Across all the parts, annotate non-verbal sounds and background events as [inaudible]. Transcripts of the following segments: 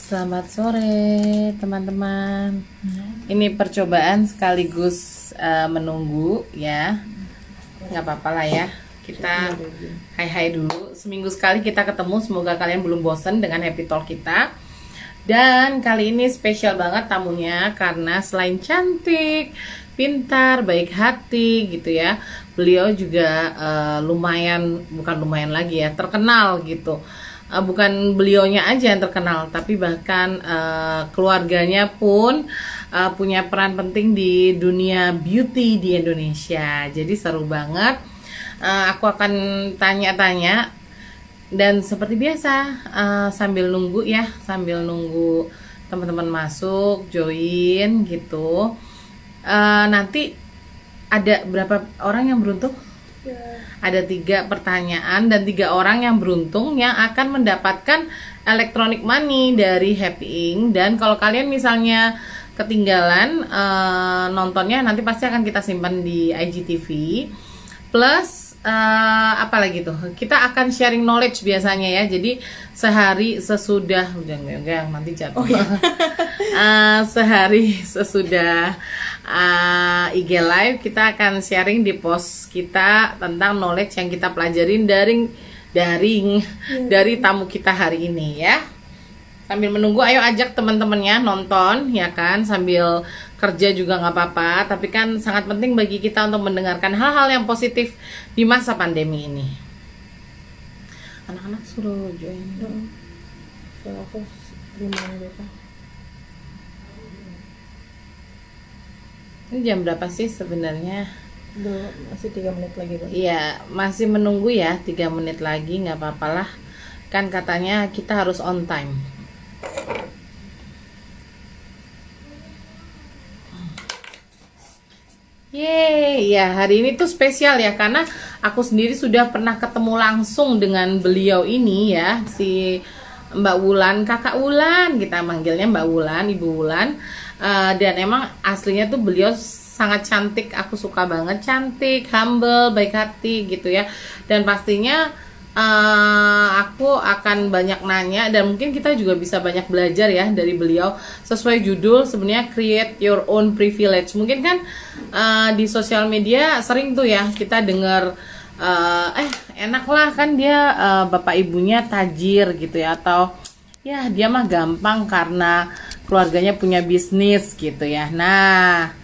Selamat sore teman-teman. Ini percobaan sekaligus uh, menunggu ya. Nggak apa-apa lah ya. Kita hai-hai dulu. Seminggu sekali kita ketemu. Semoga kalian belum bosen dengan happy talk kita. Dan kali ini spesial banget tamunya karena selain cantik, pintar, baik hati gitu ya. Beliau juga uh, lumayan bukan lumayan lagi ya, terkenal gitu uh, bukan beliaunya aja yang terkenal, tapi bahkan uh, keluarganya pun uh, punya peran penting di dunia beauty di Indonesia. Jadi seru banget. Uh, aku akan tanya-tanya dan seperti biasa uh, sambil nunggu ya, sambil nunggu teman-teman masuk, join gitu. Uh, nanti ada berapa orang yang beruntung? Ada tiga pertanyaan dan tiga orang yang beruntung yang akan mendapatkan electronic money dari Happy Ink dan kalau kalian misalnya ketinggalan uh, nontonnya nanti pasti akan kita simpan di IGTV plus uh, apa lagi tuh kita akan sharing knowledge biasanya ya jadi sehari sesudah udah enggak nanti jatuh oh, iya. uh, [laughs] sehari sesudah uh, IG live kita akan sharing di post kita tentang knowledge yang kita pelajarin dari daring yeah. dari tamu kita hari ini ya. Sambil menunggu ayo ajak teman-temannya nonton ya kan sambil kerja juga nggak apa-apa tapi kan sangat penting bagi kita untuk mendengarkan hal-hal yang positif di masa pandemi ini. Anak-anak suruh join. Aku Ini jam berapa sih sebenarnya? Duh, masih tiga menit lagi bang. Iya, masih menunggu ya tiga menit lagi nggak apa lah. Kan katanya kita harus on time. Yeay, ya hari ini tuh spesial ya karena aku sendiri sudah pernah ketemu langsung dengan beliau ini ya si Mbak Wulan, Kakak Wulan. Kita manggilnya Mbak Wulan, Ibu Wulan. Uh, dan emang aslinya tuh beliau sangat cantik. Aku suka banget cantik humble baik hati gitu ya. Dan pastinya uh, aku akan banyak nanya dan mungkin kita juga bisa banyak belajar ya dari beliau sesuai judul sebenarnya create your own privilege mungkin kan uh, di sosial media sering tuh ya kita dengar uh, eh enak lah kan dia uh, bapak ibunya tajir gitu ya atau ya dia mah gampang karena keluarganya punya bisnis gitu ya. Nah,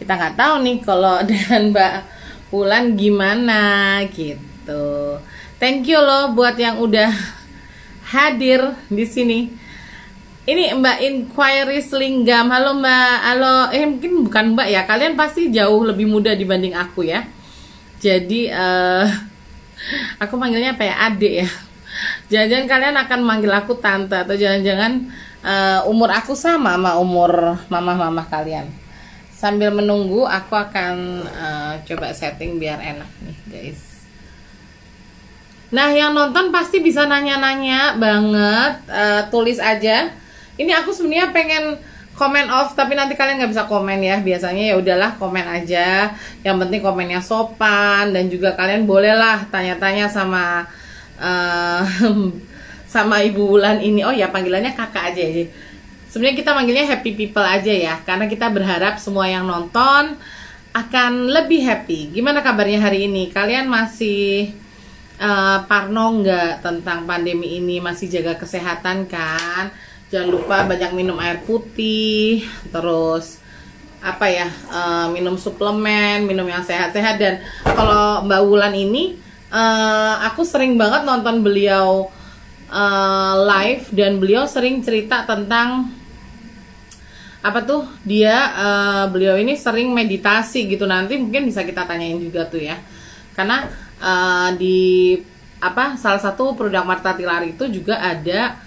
kita nggak tahu nih kalau [laughs] dengan Mbak Pulan gimana gitu. Thank you loh buat yang udah hadir di sini. Ini Mbak Inquiry Linggam. Halo Mbak. Halo. Eh mungkin bukan Mbak ya. Kalian pasti jauh lebih muda dibanding aku ya. Jadi uh, [laughs] aku manggilnya apa ya? Adik ya. Jangan-jangan kalian akan manggil aku tante atau jangan-jangan uh, umur aku sama sama umur mama-mama kalian. Sambil menunggu, aku akan uh, coba setting biar enak nih, guys. Nah, yang nonton pasti bisa nanya-nanya banget, uh, tulis aja. Ini aku sebenarnya pengen komen off, tapi nanti kalian nggak bisa komen ya. Biasanya ya udahlah komen aja. Yang penting komennya sopan dan juga kalian bolehlah tanya-tanya sama uh, [laughs] sama Ibu Wulan ini. Oh ya panggilannya kakak aja ya. Sebenarnya kita manggilnya happy people aja ya, karena kita berharap semua yang nonton akan lebih happy. Gimana kabarnya hari ini? Kalian masih uh, parno nggak tentang pandemi ini? Masih jaga kesehatan kan? Jangan lupa banyak minum air putih, terus apa ya uh, minum suplemen, minum yang sehat-sehat dan kalau Mbak Wulan ini uh, aku sering banget nonton beliau uh, live dan beliau sering cerita tentang apa tuh dia uh, beliau ini sering meditasi gitu nanti mungkin bisa kita tanyain juga tuh ya karena uh, di apa salah satu produk Marta Tilar itu juga ada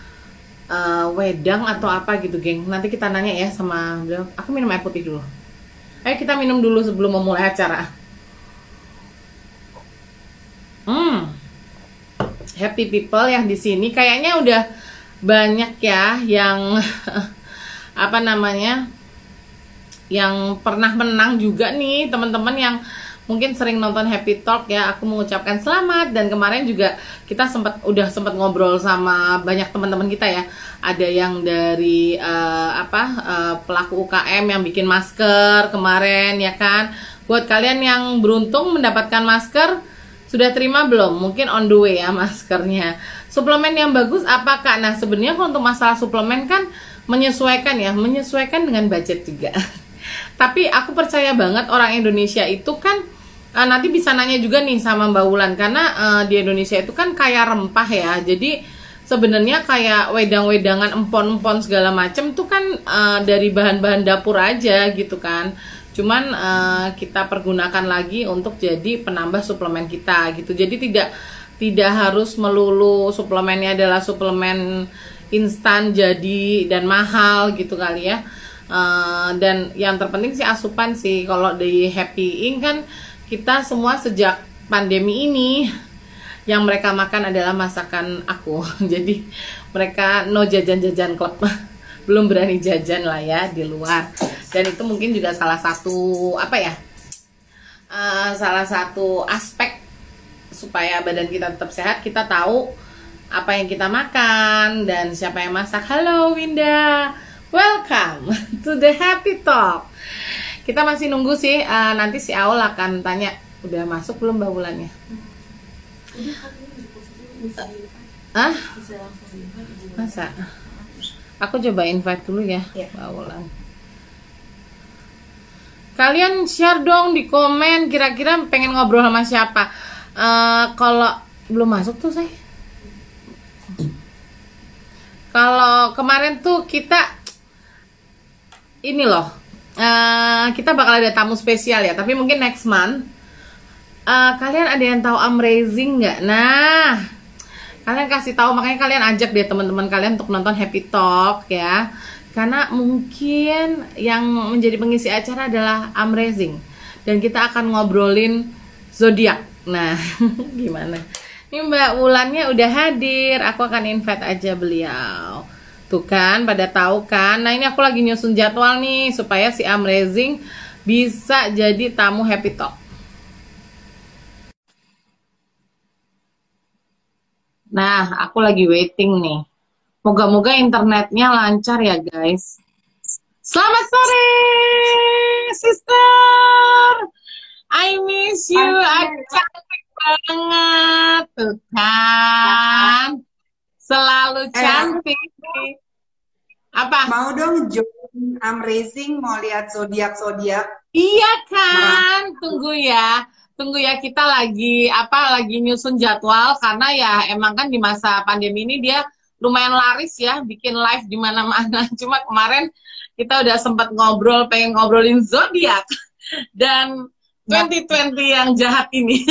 uh, wedang atau apa gitu geng. Nanti kita nanya ya sama aku minum air putih dulu. Ayo kita minum dulu sebelum memulai acara. Hmm. Happy people yang di sini. Kayaknya udah banyak ya yang [laughs] apa namanya yang pernah menang juga nih teman-teman yang mungkin sering nonton Happy Talk ya, aku mengucapkan selamat dan kemarin juga kita sempat udah sempat ngobrol sama banyak teman-teman kita ya. Ada yang dari uh, apa uh, pelaku UKM yang bikin masker kemarin ya kan. Buat kalian yang beruntung mendapatkan masker, sudah terima belum? Mungkin on the way ya maskernya. Suplemen yang bagus apakah? Nah, sebenarnya untuk masalah suplemen kan menyesuaikan ya, menyesuaikan dengan budget juga. [laughs] Tapi aku percaya banget orang Indonesia itu kan uh, nanti bisa nanya juga nih sama Mbak Wulan. Karena uh, di Indonesia itu kan kaya rempah ya. Jadi sebenarnya kayak wedang-wedangan empon-empon segala macem tuh kan uh, dari bahan-bahan dapur aja gitu kan. Cuman uh, kita pergunakan lagi untuk jadi penambah suplemen kita gitu. Jadi tidak tidak harus melulu suplemennya adalah suplemen instan jadi dan mahal gitu kali ya uh, dan yang terpenting sih asupan sih. Kalau di Happy Ink kan kita semua sejak pandemi ini yang mereka makan adalah masakan aku. [laughs] Jadi mereka no jajan-jajan klub. [laughs] Belum berani jajan lah ya di luar. Dan itu mungkin juga salah satu apa ya uh, salah satu aspek supaya badan kita tetap sehat. Kita tahu apa yang kita makan dan siapa yang masak. Halo Winda welcome [laughs] to the happy talk kita masih nunggu sih uh, nanti si Aul akan tanya udah masuk belum mbak bulannya ah masa Aku coba invite dulu ya, ya. Mbak Kalian share dong di komen kira-kira pengen ngobrol sama siapa. Uh, kalau belum masuk tuh saya. Kalau kemarin tuh kita ini loh, uh, kita bakal ada tamu spesial ya. Tapi mungkin next month. Uh, kalian ada yang tahu Amazing nggak? Nah, kalian kasih tahu makanya kalian ajak deh teman-teman kalian untuk nonton Happy Talk ya karena mungkin yang menjadi pengisi acara adalah Amazing dan kita akan ngobrolin zodiak nah [laughs] gimana ini Mbak Wulannya udah hadir aku akan invite aja beliau tuh kan pada tahu kan nah ini aku lagi nyusun jadwal nih supaya si Amazing bisa jadi tamu Happy Talk Nah, aku lagi waiting nih. Moga-moga internetnya lancar ya, guys. Selamat sore, sister. I miss you. Aku cantik banget, tuh kan. Selalu eh, cantik. Apa? Mau dong join Amazing, mau lihat zodiak zodiak. Iya kan, tunggu ya tunggu ya kita lagi apa lagi nyusun jadwal karena ya emang kan di masa pandemi ini dia lumayan laris ya bikin live di mana-mana. [laughs] Cuma kemarin kita udah sempat ngobrol pengen ngobrolin zodiak dan 2020 yang jahat ini.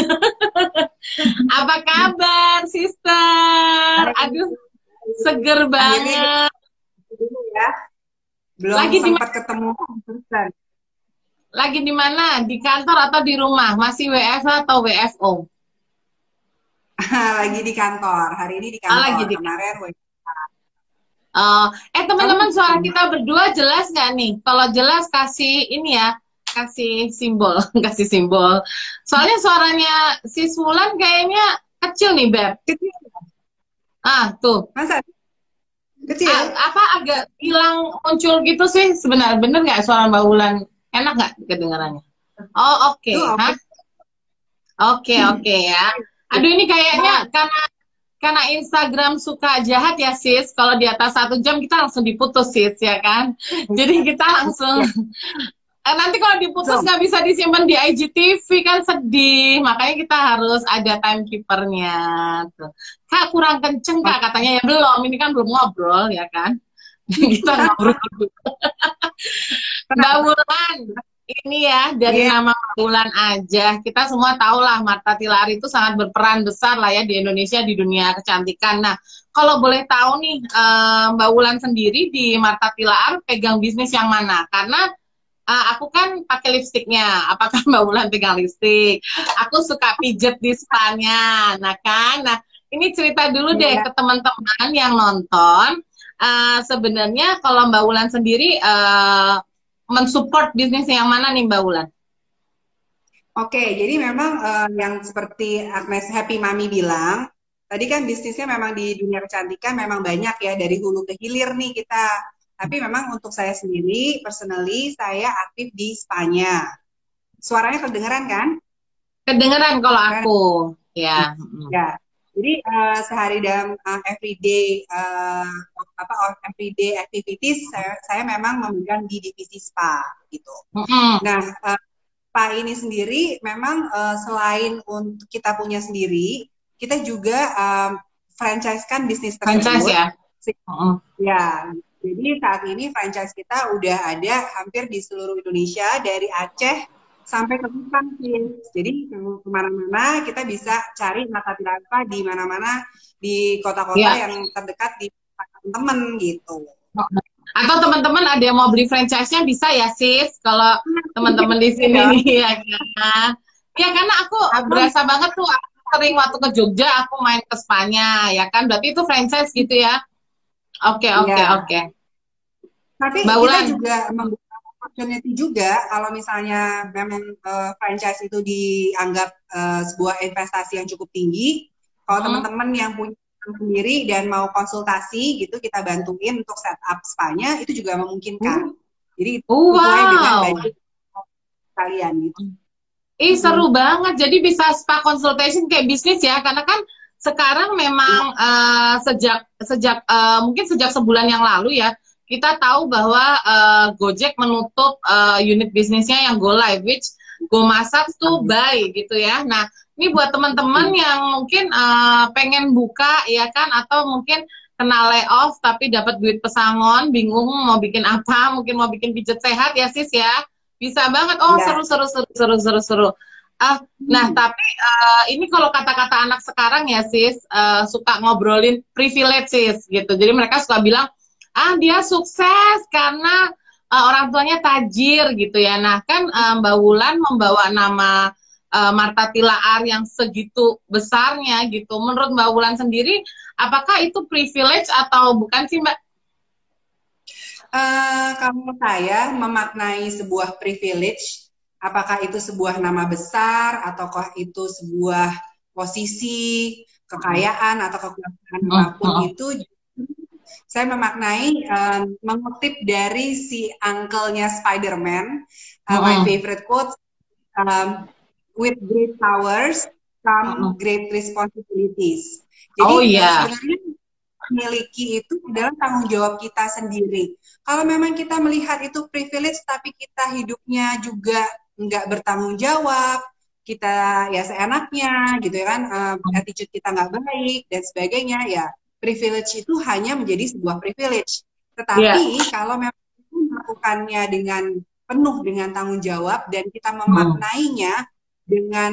[laughs] Apa kabar, sister? Aduh, seger banget. Ya. Belum Lagi sempat ketemu lagi di mana? Di kantor atau di rumah? Masih WFH atau WFO? [laughs] lagi di kantor. Hari ini di kantor. Oh, lagi di kemarin Uh, eh teman-teman suara kita berdua jelas nggak nih? Kalau jelas kasih ini ya, kasih simbol, [laughs] kasih simbol. Soalnya suaranya si Sulan kayaknya kecil nih beb. Kecil. Ah tuh. Masa? Kecil. A apa agak hilang muncul gitu sih sebenarnya bener nggak suara Mbak Wulan Enak nggak kedengarannya? Oh oke, okay. oke okay. oke okay, ya. Aduh ini kayaknya karena karena Instagram suka jahat ya sis. Kalau di atas satu jam kita langsung diputus sis ya kan. [laughs] Jadi kita langsung eh, nanti kalau diputus nggak bisa disimpan di IGTV kan sedih. Makanya kita harus ada timekeepernya. Tuh. Kak kurang kenceng kak katanya ya belum. Ini kan belum ngobrol ya kan. [laughs] kita ngobrol. Mbak Wulan, ini ya dari yeah. nama Mbak Wulan aja, kita semua tahu lah Marta Tilar itu sangat berperan besar lah ya di Indonesia di dunia kecantikan. Nah, kalau boleh tahu nih uh, Mbak Wulan sendiri di Marta Tilar pegang bisnis yang mana? Karena uh, aku kan pakai lipstiknya. Apakah Mbak Wulan pegang lipstik? Aku suka pijet di spanya. Nah kan, nah ini cerita dulu deh yeah. ke teman-teman yang nonton. Uh, sebenarnya kalau Mbak Wulan sendiri uh, mensupport bisnis yang mana nih Mbak Wulan? Oke, jadi memang uh, yang seperti Agnes Happy Mami bilang, tadi kan bisnisnya memang di dunia kecantikan memang banyak ya dari hulu ke hilir nih kita. Tapi memang untuk saya sendiri, personally, saya aktif di Spanya. Suaranya kedengeran kan? Kedengeran kalau aku, ya. Ya, jadi uh, sehari dalam uh, everyday uh, apa everyday activities saya, saya memang memegang di divisi spa gitu. Mm-hmm. Nah, uh, spa ini sendiri memang uh, selain untuk kita punya sendiri, kita juga um, franchise kan bisnis tersebut. Franchise ya. Mm-hmm. Ya. Jadi saat ini franchise kita udah ada hampir di seluruh Indonesia dari Aceh sampai ke Kupang sih. Jadi ke mana-mana kita bisa cari mata Pilafa di mana-mana di kota-kota ya. yang terdekat di teman-teman gitu. Atau teman-teman ada yang mau beli franchise-nya bisa ya sis kalau teman-teman di sini [laughs] ya. ya Ya karena aku berasa banget tuh aku sering waktu ke Jogja aku main ke Spanya ya kan berarti itu franchise gitu ya. Oke oke ya. oke. Tapi Mbak kita juga membuka opportunity juga kalau misalnya memang uh, franchise itu dianggap uh, sebuah investasi yang cukup tinggi. Kalau hmm. teman-teman yang punya sendiri dan mau konsultasi gitu kita bantuin untuk setup spa-nya itu juga memungkinkan. Hmm. Jadi itu oh, wow. dengan budget kalian gitu. Ih seru banget. Jadi bisa spa consultation kayak bisnis ya karena kan sekarang memang uh, sejak sejak uh, mungkin sejak sebulan yang lalu ya kita tahu bahwa uh, Gojek menutup uh, unit bisnisnya yang Go Live, which Go Masak tuh buy gitu ya. Nah, ini buat teman-teman yang mungkin uh, pengen buka ya kan, atau mungkin kena layoff tapi dapat duit pesangon, bingung mau bikin apa, mungkin mau bikin pijet sehat ya sis ya. Bisa banget. Oh, ya. seru seru seru seru seru seru. Uh, hmm. Nah, tapi uh, ini kalau kata-kata anak sekarang ya sis uh, suka ngobrolin privilege sis gitu. Jadi mereka suka bilang ah dia sukses karena uh, orang tuanya tajir gitu ya. Nah kan uh, Mbak Wulan membawa nama uh, Marta Tilaar yang segitu besarnya gitu. Menurut Mbak Wulan sendiri, apakah itu privilege atau bukan sih Mbak? Uh, kalau saya memaknai sebuah privilege, apakah itu sebuah nama besar ataukah itu sebuah posisi kekayaan atau kekuasaan apa pun oh, oh. itu saya memaknai um, mengutip dari si uncle-nya Spider-Man, uh, oh. my favorite quote, um, with great powers come great responsibilities. Jadi oh, yeah. sebenarnya memiliki itu adalah tanggung jawab kita sendiri. Kalau memang kita melihat itu privilege, tapi kita hidupnya juga nggak bertanggung jawab, kita ya seenaknya gitu ya kan, uh, attitude kita nggak baik dan sebagainya ya privilege itu hanya menjadi sebuah privilege. Tetapi yeah. kalau memang melakukannya dengan penuh dengan tanggung jawab dan kita memaknainya hmm. dengan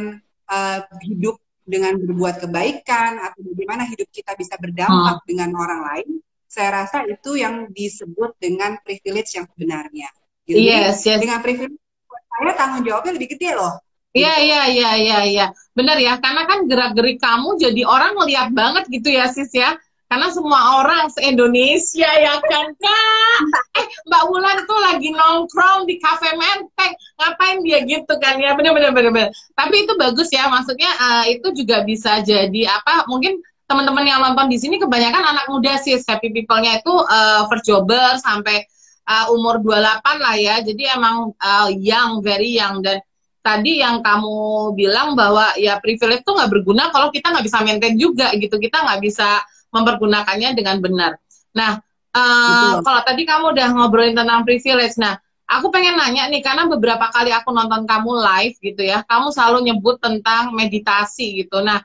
uh, hidup dengan berbuat kebaikan atau bagaimana hidup kita bisa berdampak hmm. dengan orang lain, saya rasa itu yang disebut dengan privilege yang sebenarnya. Jadi yes, yes. dengan privilege saya tanggung jawabnya lebih gede loh. Iya iya iya iya iya. Benar ya, karena kan gerak-gerik kamu jadi orang ngeliat banget gitu ya sis ya karena semua orang se-Indonesia ya kan kak eh Mbak Wulan tuh lagi nongkrong di cafe menteng ngapain dia gitu kan ya bener bener bener, bener. tapi itu bagus ya maksudnya uh, itu juga bisa jadi apa mungkin teman-teman yang nonton di sini kebanyakan anak muda sih happy people-nya itu uh, first jobber sampai uh, umur 28 lah ya jadi emang uh, young very young dan tadi yang kamu bilang bahwa ya privilege tuh nggak berguna kalau kita nggak bisa maintain juga gitu kita nggak bisa mempergunakannya dengan benar. Nah, uh, kalau tadi kamu udah ngobrolin tentang privilege, nah aku pengen nanya nih karena beberapa kali aku nonton kamu live gitu ya, kamu selalu nyebut tentang meditasi gitu. Nah,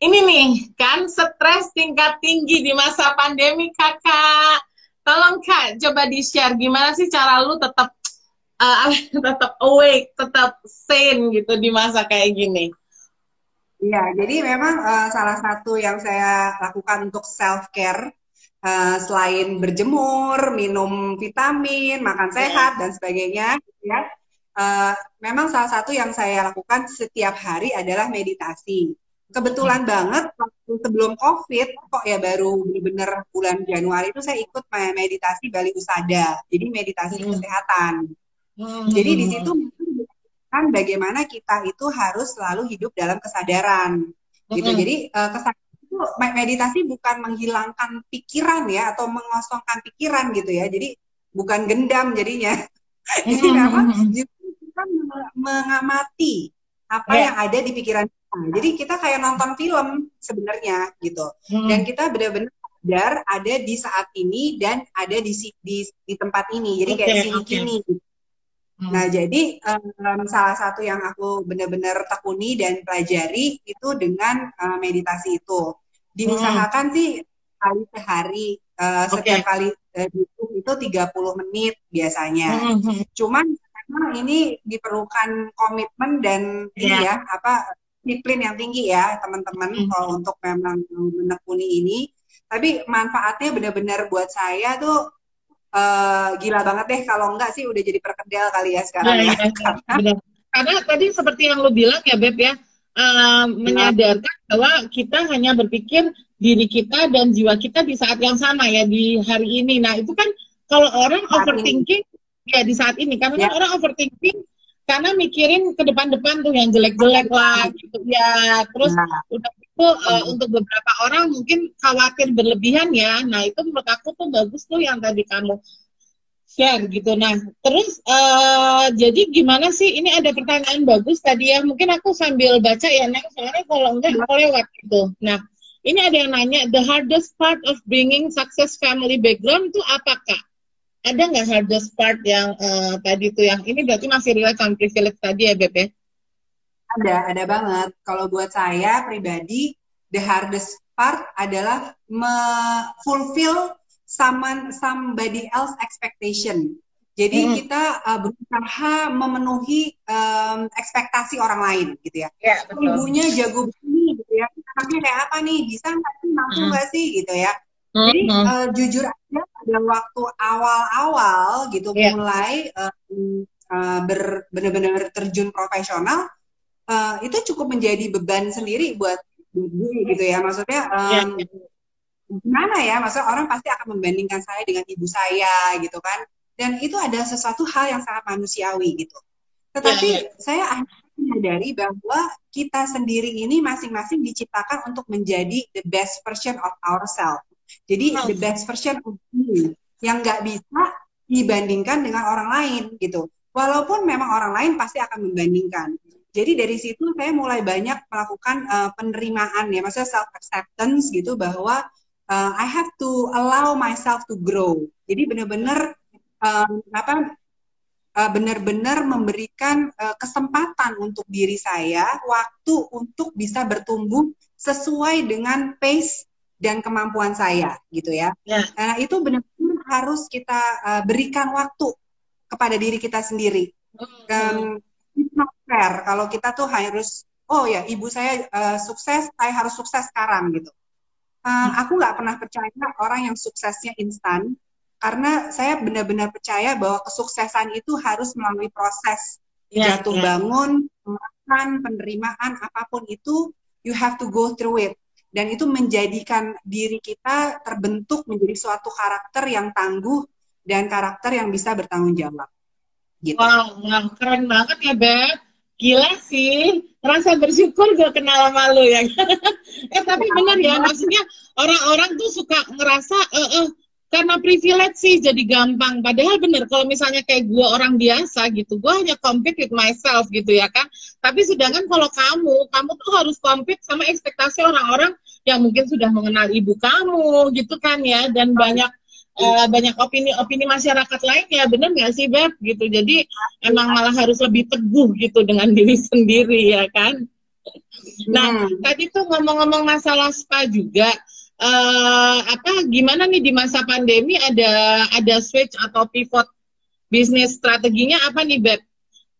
ini nih kan stres tingkat tinggi di masa pandemi kakak. Tolong kak, coba di share gimana sih cara lu tetap uh, [laughs] tetap awake, tetap sane gitu di masa kayak gini. Iya, jadi memang uh, salah satu yang saya lakukan untuk self care uh, selain berjemur, minum vitamin, makan iya. sehat dan sebagainya, ya. Uh, memang salah satu yang saya lakukan setiap hari adalah meditasi. Kebetulan hmm. banget waktu sebelum COVID, kok ya baru bener-bener bulan Januari itu saya ikut meditasi Bali Usada. Jadi meditasi hmm. kesehatan. Hmm. Jadi di situ kan bagaimana kita itu harus selalu hidup dalam kesadaran gitu. Jadi uh, kesadaran itu me- meditasi bukan menghilangkan pikiran ya atau mengosongkan pikiran gitu ya. Jadi bukan gendam jadinya. [laughs] Jadi memang kita me- mengamati apa Ya. yang ada di pikiran kita. Jadi kita kayak nonton film sebenarnya gitu. Mm-mm. Dan kita benar-benar sadar ada di saat ini dan ada di di, di tempat ini. Jadi kayak Oke, sini oke. kini. Mm. Nah, jadi em, salah satu yang aku benar-benar tekuni dan pelajari itu dengan eh, meditasi itu. Diusahakan sih kali sehari, eh, Oke. setiap kali Zoom itu 30 menit biasanya. Mm-mm. Cuman memang ini diperlukan komitmen dan ini ya, apa disiplin yang tinggi ya, teman-teman Hmm. kalau untuk memang menekuni ini. Tapi manfaatnya benar-benar buat saya tuh eh, gila banget deh kalau enggak sih udah jadi perkedel kali ya sekarang Iya, ya. iya, [laughs] benar. Karena tadi seperti yang lo bilang ya Beb ya, eh, menyadarkan bahwa kita hanya berpikir diri kita dan jiwa kita di saat yang sama ya di hari ini. Nah itu kan kalau orang Saat overthinking ya di saat ini karena kan Ya. orang overthinking karena mikirin ke depan-depan tuh yang jelek-jelek lah gitu ya. Terus Nah, udah itu eh, untuk beberapa orang mungkin khawatir berlebihan ya. Nah itu menurut aku tuh bagus tuh yang tadi kamu share gitu. Nah terus eh, jadi gimana sih? Ini ada pertanyaan bagus tadi ya. Mungkin aku sambil baca ya Neng. Soalnya kalau enggak aku lewat gitu. Nah ini ada yang nanya the hardest part of bringing success family background itu apa kak? Ada nggak hardest part yang eh, tadi tuh yang ini berarti masih relate sama privilege tadi ya Beb ya? ada, ada banget. Kalau buat saya pribadi, the hardest part adalah me-fulfill someone, somebody else expectation. Jadi Mm. kita uh, berusaha memenuhi um, ekspektasi orang lain gitu ya. Ya Ibunya jago begini gitu ya. Anaknya kayak apa nih? Bisa nggak sih? Mampu Mm. nggak sih? Gitu ya. Jadi Mm-mm. uh, jujur aja pada waktu awal-awal gitu Iya. mulai um, uh, ber, benar-benar terjun profesional uh, itu cukup menjadi beban sendiri buat gue gitu ya. Maksudnya Iya, um, gimana ya? Maksudnya orang pasti akan membandingkan saya dengan ibu saya gitu kan. Dan itu ada sesuatu hal yang sangat manusiawi gitu. Tetapi Iya, saya akhirnya menyadari bahwa kita sendiri ini masing-masing diciptakan untuk menjadi the best version of ourselves. Jadi the best version of you yang nggak bisa dibandingkan dengan orang lain gitu. Walaupun memang orang lain pasti akan membandingkan. Jadi dari situ saya mulai banyak melakukan uh, penerimaan ya, maksudnya self acceptance gitu bahwa uh, I have to allow myself to grow. Jadi benar-benar um, apa uh, benar-benar memberikan uh, kesempatan untuk diri saya waktu untuk bisa bertumbuh sesuai dengan pace dan kemampuan saya gitu ya. Ya. Nah, itu benar-benar harus kita uh, berikan waktu kepada diri kita sendiri. It's not fair kalau kita tuh harus oh ya ibu saya uh, sukses, saya harus sukses sekarang gitu. Uh, aku nggak pernah percaya orang yang suksesnya instan karena saya benar-benar percaya bahwa kesuksesan itu harus melalui proses Ya, jatuh ya. bangun, penguatan, penerimaan apa pun itu you have to go through it dan itu menjadikan diri kita terbentuk menjadi suatu karakter yang tangguh dan karakter yang bisa bertanggung jawab. Gitu. Wow, wow, keren banget ya Beb. Gila sih, rasa bersyukur gue kenal sama lu ya. [laughs] eh tapi bener ya, maksudnya orang-orang tuh suka ngerasa eh, eh, karena privilege sih jadi gampang. Padahal bener kalau misalnya kayak gue orang biasa gitu, gue hanya compete with myself gitu ya kan. Tapi sedangkan kalau kamu, kamu tuh harus compete sama ekspektasi orang-orang yang mungkin sudah mengenal ibu kamu gitu kan ya, dan banyak eh, banyak opini-opini masyarakat lain ya bener nggak sih Beb gitu jadi emang malah harus lebih teguh gitu dengan [laughs] diri sendiri ya kan nah Hmm. tadi tuh ngomong-ngomong masalah spa juga eh apa gimana nih di masa pandemi ada ada switch atau pivot bisnis strateginya apa nih Beb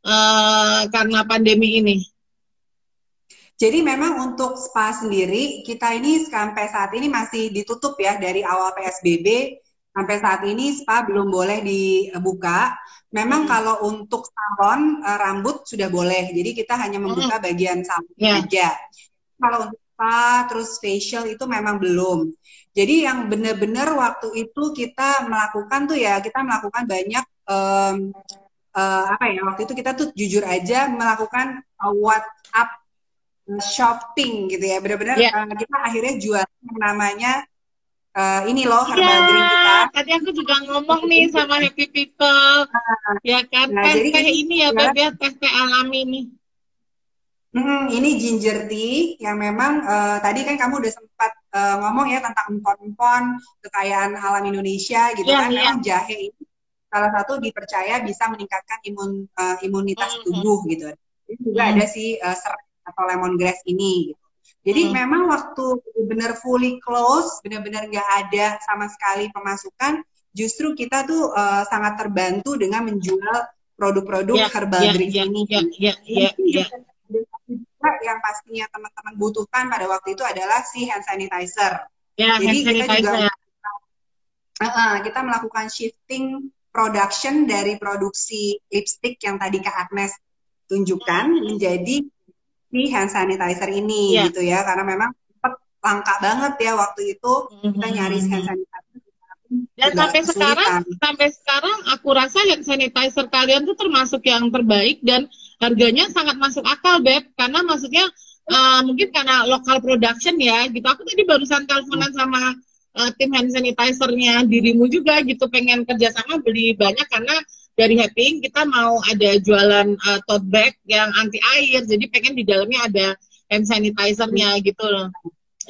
Eh karena pandemi ini Jadi memang untuk spa sendiri kita ini sampai saat ini masih ditutup ya dari awal PSBB sampai saat ini spa belum boleh dibuka. Memang Hmm. kalau untuk salon eh, rambut sudah boleh. Jadi kita hanya membuka bagian salon Ya. aja. Kalau untuk spa terus facial itu memang belum. Jadi yang benar-benar waktu itu kita melakukan tuh ya kita melakukan banyak em, uh, apa ya waktu itu kita tuh jujur aja melakukan uh, WhatsApp shopping gitu ya benar-benar yeah. uh, kita akhirnya jual yang namanya uh, ini loh herbal yeah, drink kita. Tadi aku juga ngomong nih sama Happy People, nah, ya kan nah, teh teh ini ya beb ya teh teh alami nih. Hmm, ini ginger tea yang memang uh, tadi kan kamu udah sempat uh, ngomong ya tentang empon-empon kekayaan alam Indonesia gitu yeah, kan. Yeah. Memang jahe ini salah satu dipercaya bisa meningkatkan imun uh, imunitas mm -hmm. tubuh gitu. Ini juga mm -hmm. ada si uh, serai atau lemongrass ini. Gitu. Jadi hmm. memang waktu benar fully close, benar-benar nggak ada sama sekali pemasukan, justru kita tuh uh, sangat terbantu dengan menjual produk-produk yeah, herbal yeah, drink yeah, ini. Yeah, yeah, yeah, yeah. Juga yang pastinya teman-teman butuhkan pada waktu itu adalah si hand sanitizer. Yeah, Jadi hand kita sanitizer. juga uh, kita melakukan shifting production dari produksi lipstick yang tadi Kak Agnes tunjukkan hmm. menjadi si hand sanitizer ini yeah. gitu ya karena memang langka banget ya waktu itu kita nyari hand sanitizer dan sampai sekarang sampai sekarang aku rasa hand sanitizer kalian tuh termasuk yang terbaik dan harganya sangat masuk akal beb. Karena maksudnya uh, mungkin karena lokal production ya gitu. Aku tadi barusan teleponan sama uh, tim hand sanitizernya dirimu juga gitu. Pengen kerjasama beli banyak karena dari Happy kita mau ada jualan uh, tote bag yang anti air jadi pengen di dalamnya ada hand sanitizernya gitu loh.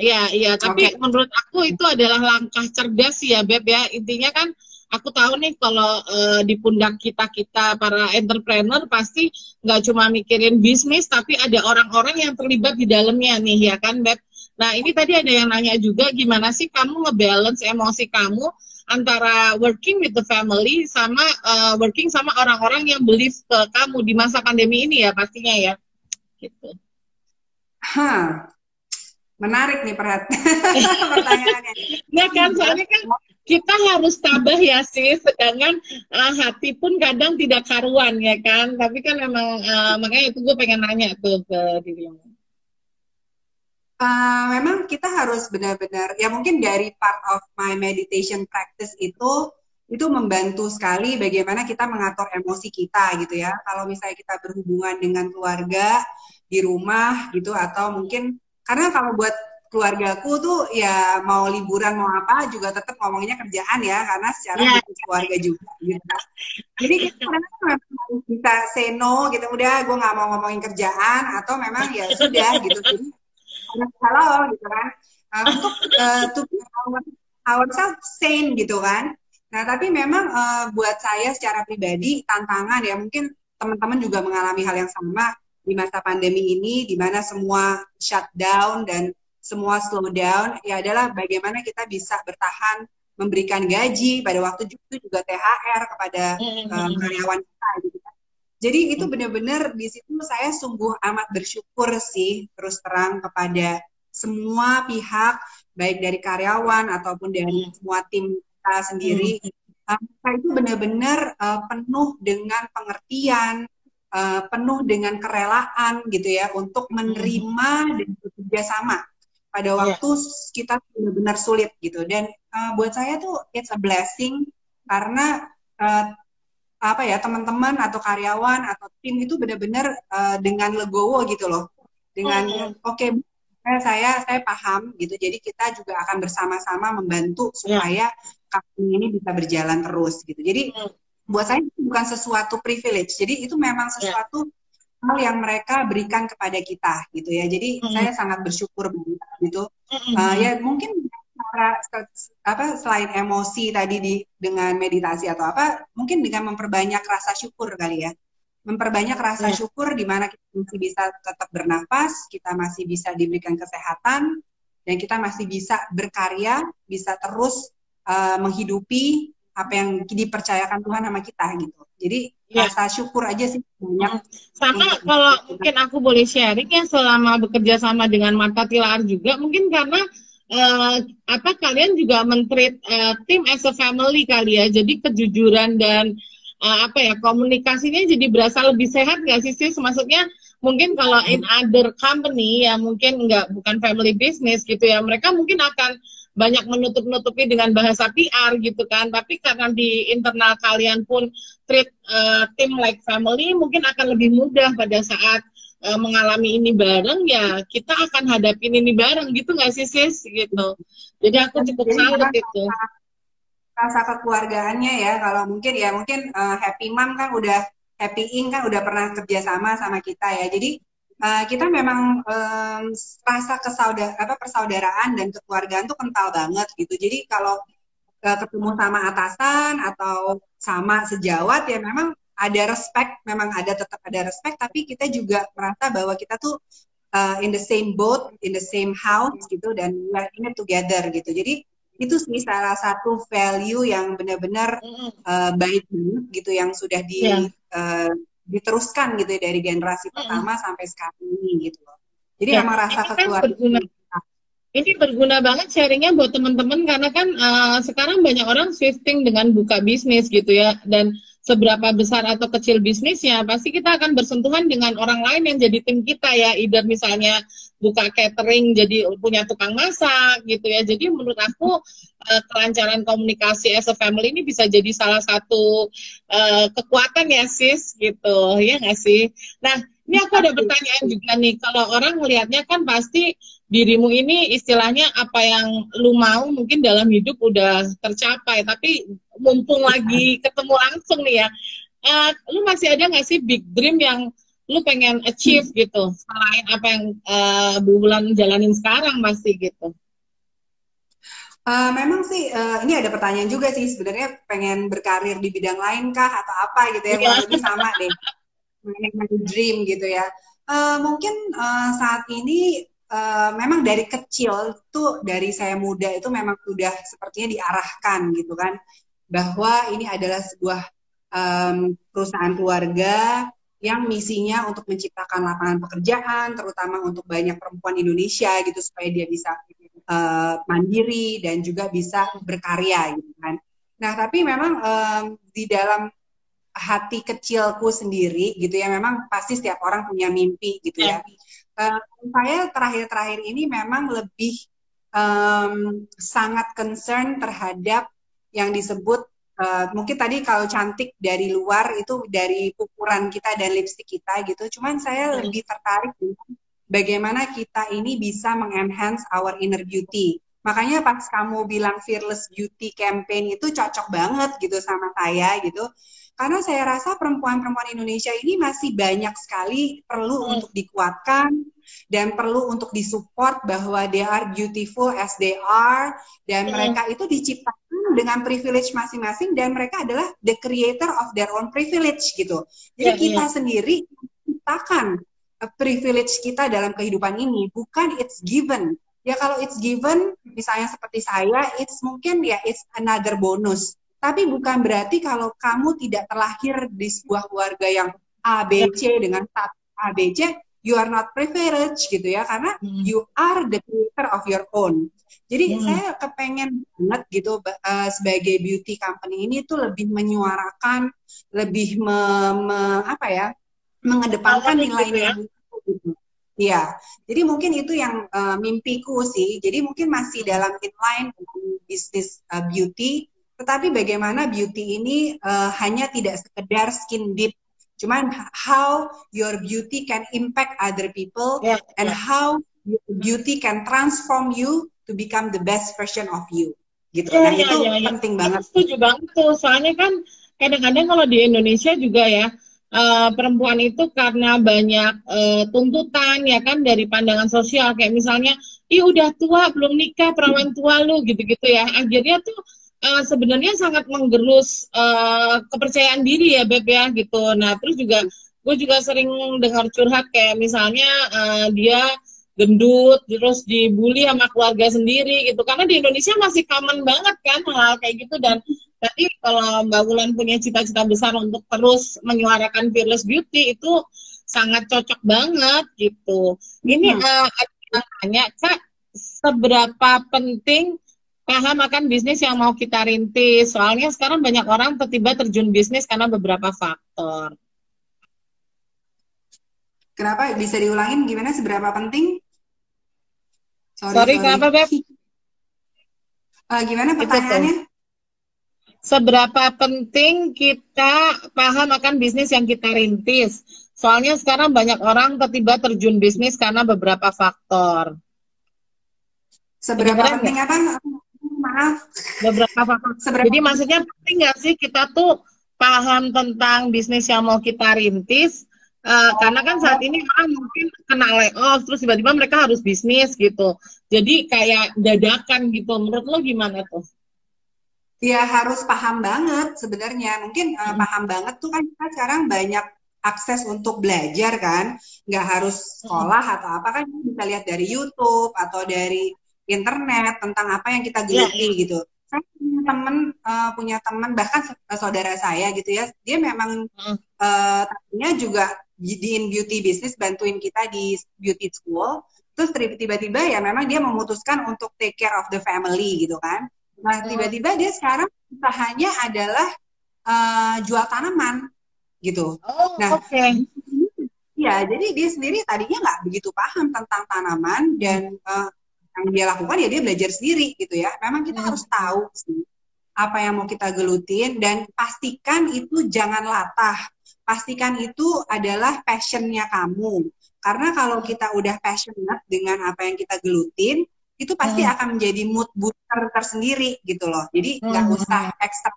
Iya, iya, tapi okay. menurut aku itu adalah langkah cerdas ya, Beb ya. Intinya kan aku tahu nih kalau uh, di pundak kita kita para entrepreneur pasti nggak cuma mikirin bisnis, tapi ada orang-orang yang terlibat di dalamnya nih, ya kan, Beb. Nah, ini tadi ada yang nanya juga, gimana sih kamu ngebalance emosi kamu antara working with the family sama uh, working sama orang-orang yang believe ke kamu di masa pandemi ini ya pastinya ya gitu. Hah, menarik nih [laughs] pertanyaannya. nah kan soalnya kan kita harus tabah ya sih, sedangkan uh, hati pun kadang tidak karuan ya kan. Tapi kan memang uh, makanya itu gue pengen nanya tuh ke dirimu uh, memang kita harus benar-benar ya mungkin dari part of my meditation practice itu itu membantu sekali bagaimana kita mengatur emosi kita gitu ya. Kalau misalnya kita berhubungan dengan keluarga di rumah gitu atau mungkin karena kalau buat keluargaku tuh ya mau liburan mau apa juga tetap ngomongnya kerjaan ya karena secara yeah. keluarga juga gitu. Jadi kita bisa say no gitu udah gue nggak mau ngomongin kerjaan atau memang ya sudah gitu. Jadi halo gitu kan uh, untuk uh, to our, ourselves sane gitu kan nah tapi memang uh, buat saya secara pribadi tantangan ya mungkin teman-teman juga mengalami hal yang sama di masa pandemi ini di mana semua shutdown dan semua slow down ya adalah bagaimana kita bisa bertahan memberikan gaji pada waktu itu juga THR kepada uh, karyawan kita gitu kan. Jadi itu benar-benar di situ saya sungguh amat bersyukur sih terus terang kepada semua pihak baik dari karyawan ataupun dari hmm. semua tim kita sendiri. Hmm. Uh, itu benar-benar uh, penuh dengan pengertian, uh, penuh dengan kerelaan gitu ya untuk menerima dan bekerja sama pada iya. waktu yeah. kita benar-benar sulit gitu. Dan uh, buat saya tuh it's a blessing karena uh, apa ya teman-teman atau karyawan atau tim itu benar-benar uh, dengan legowo gitu loh dengan mm-hmm. oke okay, saya saya paham gitu jadi kita juga akan bersama-sama membantu supaya yeah. company ini bisa berjalan terus gitu jadi mm. buat saya itu bukan sesuatu privilege jadi itu memang sesuatu yeah. Hal yang mereka berikan kepada kita gitu ya jadi mm. saya sangat bersyukur banget gitu mm-hmm. uh, ya mungkin apa selain emosi tadi di dengan meditasi atau apa mungkin dengan memperbanyak rasa syukur kali ya memperbanyak rasa yeah. syukur di mana kita masih bisa tetap bernafas kita masih bisa diberikan kesehatan dan kita masih bisa berkarya bisa terus uh, menghidupi apa yang dipercayakan Tuhan sama kita gitu jadi yeah. rasa syukur aja sih banyak sama kalau mungkin aku boleh sharing ya selama bekerja sama dengan mata tilar juga mungkin karena uh, apa kalian juga mentreat uh, tim as a family kali ya. Jadi kejujuran dan uh, apa ya komunikasinya jadi berasa lebih sehat nggak sih sih? Maksudnya mungkin kalau in other company ya mungkin nggak bukan family business gitu ya mereka mungkin akan banyak menutup-nutupi dengan bahasa PR gitu kan. Tapi karena di internal kalian pun treat uh, tim like family, mungkin akan lebih mudah pada saat uh, mengalami ini bareng ya kita akan hadapin ini bareng gitu nggak sih sis? Gitu. Jadi aku cukup salut itu rasa kekeluargaannya ya. Kalau mungkin ya mungkin uh, happy mom kan udah happy ing kan udah pernah kerja sama sama kita ya. Jadi uh, kita memang um, rasa kesaudara apa persaudaraan dan kekeluargaan tuh kental banget gitu jadi kalau uh, ketemu sama atasan atau sama sejawat ya memang ada respect, memang ada tetap ada respect, tapi kita juga merasa bahwa kita tuh uh, in the same boat, in the same house gitu, dan we are in it together gitu. Jadi itu sih salah satu value yang benar-benar uh, baik gitu, yang sudah di yeah. Ya. uh, diteruskan gitu ya, dari generasi pertama sampai sekarang ini gitu Jadi yeah. emang rasa kan kekeluargaan ini berguna banget sharingnya buat teman-teman karena kan uh, sekarang banyak orang shifting dengan buka bisnis gitu ya. Dan seberapa besar atau kecil bisnisnya, pasti kita akan bersentuhan dengan orang lain yang jadi tim kita ya, either misalnya buka catering jadi punya tukang masak gitu ya. Jadi menurut aku uh, kelancaran komunikasi as a family ini bisa jadi salah satu uh, kekuatan ya sis gitu, ya nggak sih? Nah ini aku ada pertanyaan juga nih, kalau orang melihatnya kan pasti dirimu ini istilahnya apa yang lu mau mungkin dalam hidup udah tercapai, tapi mumpung lagi ketemu langsung nih ya, uh, lu masih ada nggak sih big dream yang lu pengen achieve gitu, selain apa yang uh, bulan jalanin sekarang masih gitu? Uh, memang sih uh, ini ada pertanyaan juga sih sebenarnya pengen berkarir di bidang lain kah atau apa gitu ya, yeah. lebih sama deh dream gitu ya. Uh, mungkin uh, saat ini uh, memang dari kecil tuh dari saya muda itu memang sudah sepertinya diarahkan gitu kan bahwa ini adalah sebuah um, perusahaan keluarga yang misinya untuk menciptakan lapangan pekerjaan terutama untuk banyak perempuan Indonesia gitu supaya dia bisa uh, mandiri dan juga bisa berkarya gitu kan. Nah tapi memang um, di dalam hati kecilku sendiri gitu ya memang pasti setiap orang punya mimpi gitu ya. Uh, saya terakhir-terakhir ini memang lebih um, sangat concern terhadap yang disebut uh, mungkin tadi kalau cantik dari luar itu dari ukuran kita dan lipstick kita gitu. Cuman saya hmm. lebih tertarik dengan bagaimana kita ini bisa mengenhance our inner beauty. Makanya pas kamu bilang fearless beauty campaign itu cocok banget gitu sama saya gitu karena saya rasa perempuan-perempuan Indonesia ini masih banyak sekali perlu hmm. untuk dikuatkan dan perlu untuk disupport bahwa they are beautiful as they are dan hmm. mereka itu diciptakan dengan privilege masing-masing dan mereka adalah the creator of their own privilege gitu. Jadi yeah, kita yeah. sendiri ciptakan privilege kita dalam kehidupan ini bukan it's given. Ya kalau it's given misalnya seperti saya it's mungkin ya it's another bonus tapi bukan berarti kalau kamu tidak terlahir di sebuah keluarga yang ABC dengan satu ABC, you are not privileged gitu ya, karena hmm. you are the creator of your own. Jadi hmm. saya kepengen banget gitu uh, sebagai beauty company ini tuh lebih menyuarakan, lebih me, me, apa ya, mengedepankan nilai-nilai gitu. Ya. gitu. Iya, jadi mungkin itu yang uh, mimpiku sih. Jadi mungkin masih dalam inline dengan bisnis uh, beauty, tetapi bagaimana beauty ini uh, hanya tidak sekedar skin deep, cuman how your beauty can impact other people yeah, and yeah. how beauty can transform you to become the best version of you. Gitu. Yeah, nah, yeah, itu yeah, yeah. penting banget. Setuju banget tuh. Soalnya kan kadang-kadang kalau di Indonesia juga ya uh, perempuan itu karena banyak uh, tuntutan ya kan dari pandangan sosial kayak misalnya, ih udah tua belum nikah perawan tua lu gitu-gitu ya. Akhirnya tuh uh, sebenarnya sangat menggerus uh, kepercayaan diri ya Beb ya gitu. Nah terus juga gue juga sering dengar curhat kayak misalnya uh, dia gendut terus dibully sama keluarga sendiri gitu karena di Indonesia masih common banget kan hal, -hal kayak gitu dan tadi kalau Mbak Wulan punya cita-cita besar untuk terus menyuarakan fearless beauty itu sangat cocok banget gitu. Ini hmm. uh, ada tanya kak seberapa penting paham akan bisnis yang mau kita rintis. Soalnya sekarang banyak orang tiba-tiba terjun bisnis karena beberapa faktor. Kenapa? Bisa diulangin gimana seberapa penting? Sorry, sorry, sorry. kenapa Beb? Uh, [laughs] gimana pertanyaannya? Seberapa penting kita paham akan bisnis yang kita rintis? Soalnya sekarang banyak orang tiba-tiba terjun bisnis karena beberapa faktor. Seberapa Jadi, penting apa? Maaf. Beberapa faktor. [laughs] Seberapa Jadi maksudnya penting nggak sih kita tuh paham tentang bisnis yang mau kita rintis? Uh, karena kan saat ini orang mungkin kena layoff terus tiba-tiba mereka harus bisnis gitu. Jadi kayak dadakan gitu. Menurut lo gimana tuh? Ya harus paham banget sebenarnya. Mungkin uh, paham banget tuh kan kita sekarang banyak akses untuk belajar kan, nggak harus sekolah atau apa kan bisa lihat dari YouTube atau dari internet tentang apa yang kita geluti yeah. Iya. gitu. Saya punya teman uh, punya teman bahkan saudara saya gitu ya, dia memang uh, tadinya juga di in beauty business bantuin kita di beauty school. Terus tiba-tiba ya memang dia memutuskan untuk take care of the family gitu kan Nah, tiba-tiba dia sekarang usahanya adalah uh, jual tanaman gitu. Oh, nah, oke. Okay. Ya, jadi dia sendiri tadinya nggak begitu paham tentang tanaman dan uh, yang dia lakukan ya dia belajar sendiri gitu ya. Memang kita hmm. harus tahu sih apa yang mau kita gelutin dan pastikan itu jangan latah. Pastikan itu adalah passionnya kamu. Karena kalau kita udah passionate dengan apa yang kita gelutin, itu pasti hmm. akan menjadi mood booster tersendiri gitu loh. Jadi nggak hmm. usah ekstra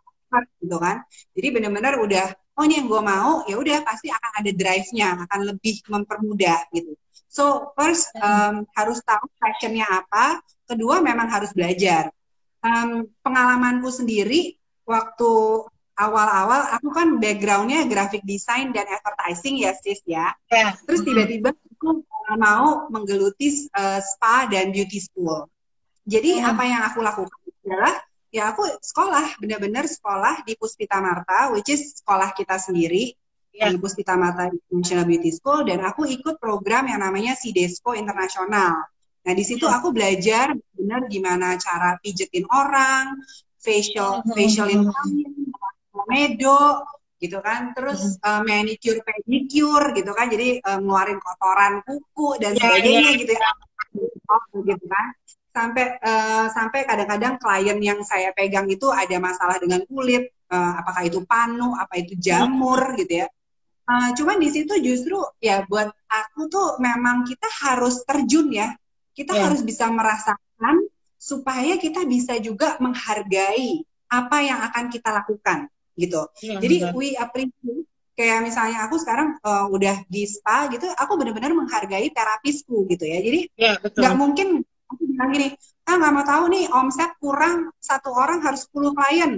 gitu kan. Jadi benar-benar udah oh ini yang gue mau ya udah pasti akan ada drive-nya, akan lebih mempermudah gitu. So first um, harus tahu passionnya apa. Kedua memang harus belajar. Um, pengalamanku sendiri waktu awal-awal aku kan backgroundnya graphic design dan advertising ya sis ya. Yeah. Terus tiba-tiba aku mau menggeluti uh, spa dan beauty school. Jadi hmm. apa yang aku lakukan adalah ya aku sekolah benar-benar sekolah di Puspita Marta, which is sekolah kita sendiri yeah. di Puspita Marta International Beauty School dan aku ikut program yang namanya Sidesco Internasional. Nah di situ aku belajar benar gimana cara pijetin orang, facial facial in medo, gitu kan terus hmm. uh, manicure pedicure gitu kan jadi uh, ngeluarin kotoran kuku dan yeah, sebagainya yeah. gitu ya gitu kan sampai uh, sampai kadang-kadang klien yang saya pegang itu ada masalah dengan kulit uh, apakah itu panu apa itu jamur hmm. gitu ya uh, cuman di situ justru ya buat aku tuh memang kita harus terjun ya kita yeah. harus bisa merasakan supaya kita bisa juga menghargai apa yang akan kita lakukan gitu. Ya, Jadi benar. we appreciate kayak misalnya aku sekarang uh, udah di spa gitu, aku benar-benar menghargai terapisku gitu ya. Jadi iya, nggak ya, mungkin aku bilang gini, ah nggak mau tahu nih omset kurang satu orang harus 10 klien.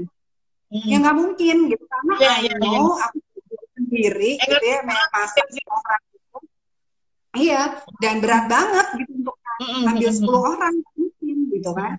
Hmm. Ya nggak mungkin gitu karena ya, ya, mau ya. aku sendiri eh, gitu ya masak orang gitu. Iya, dan berat banget gitu untuk ambil 10 orang mungkin gitu kan.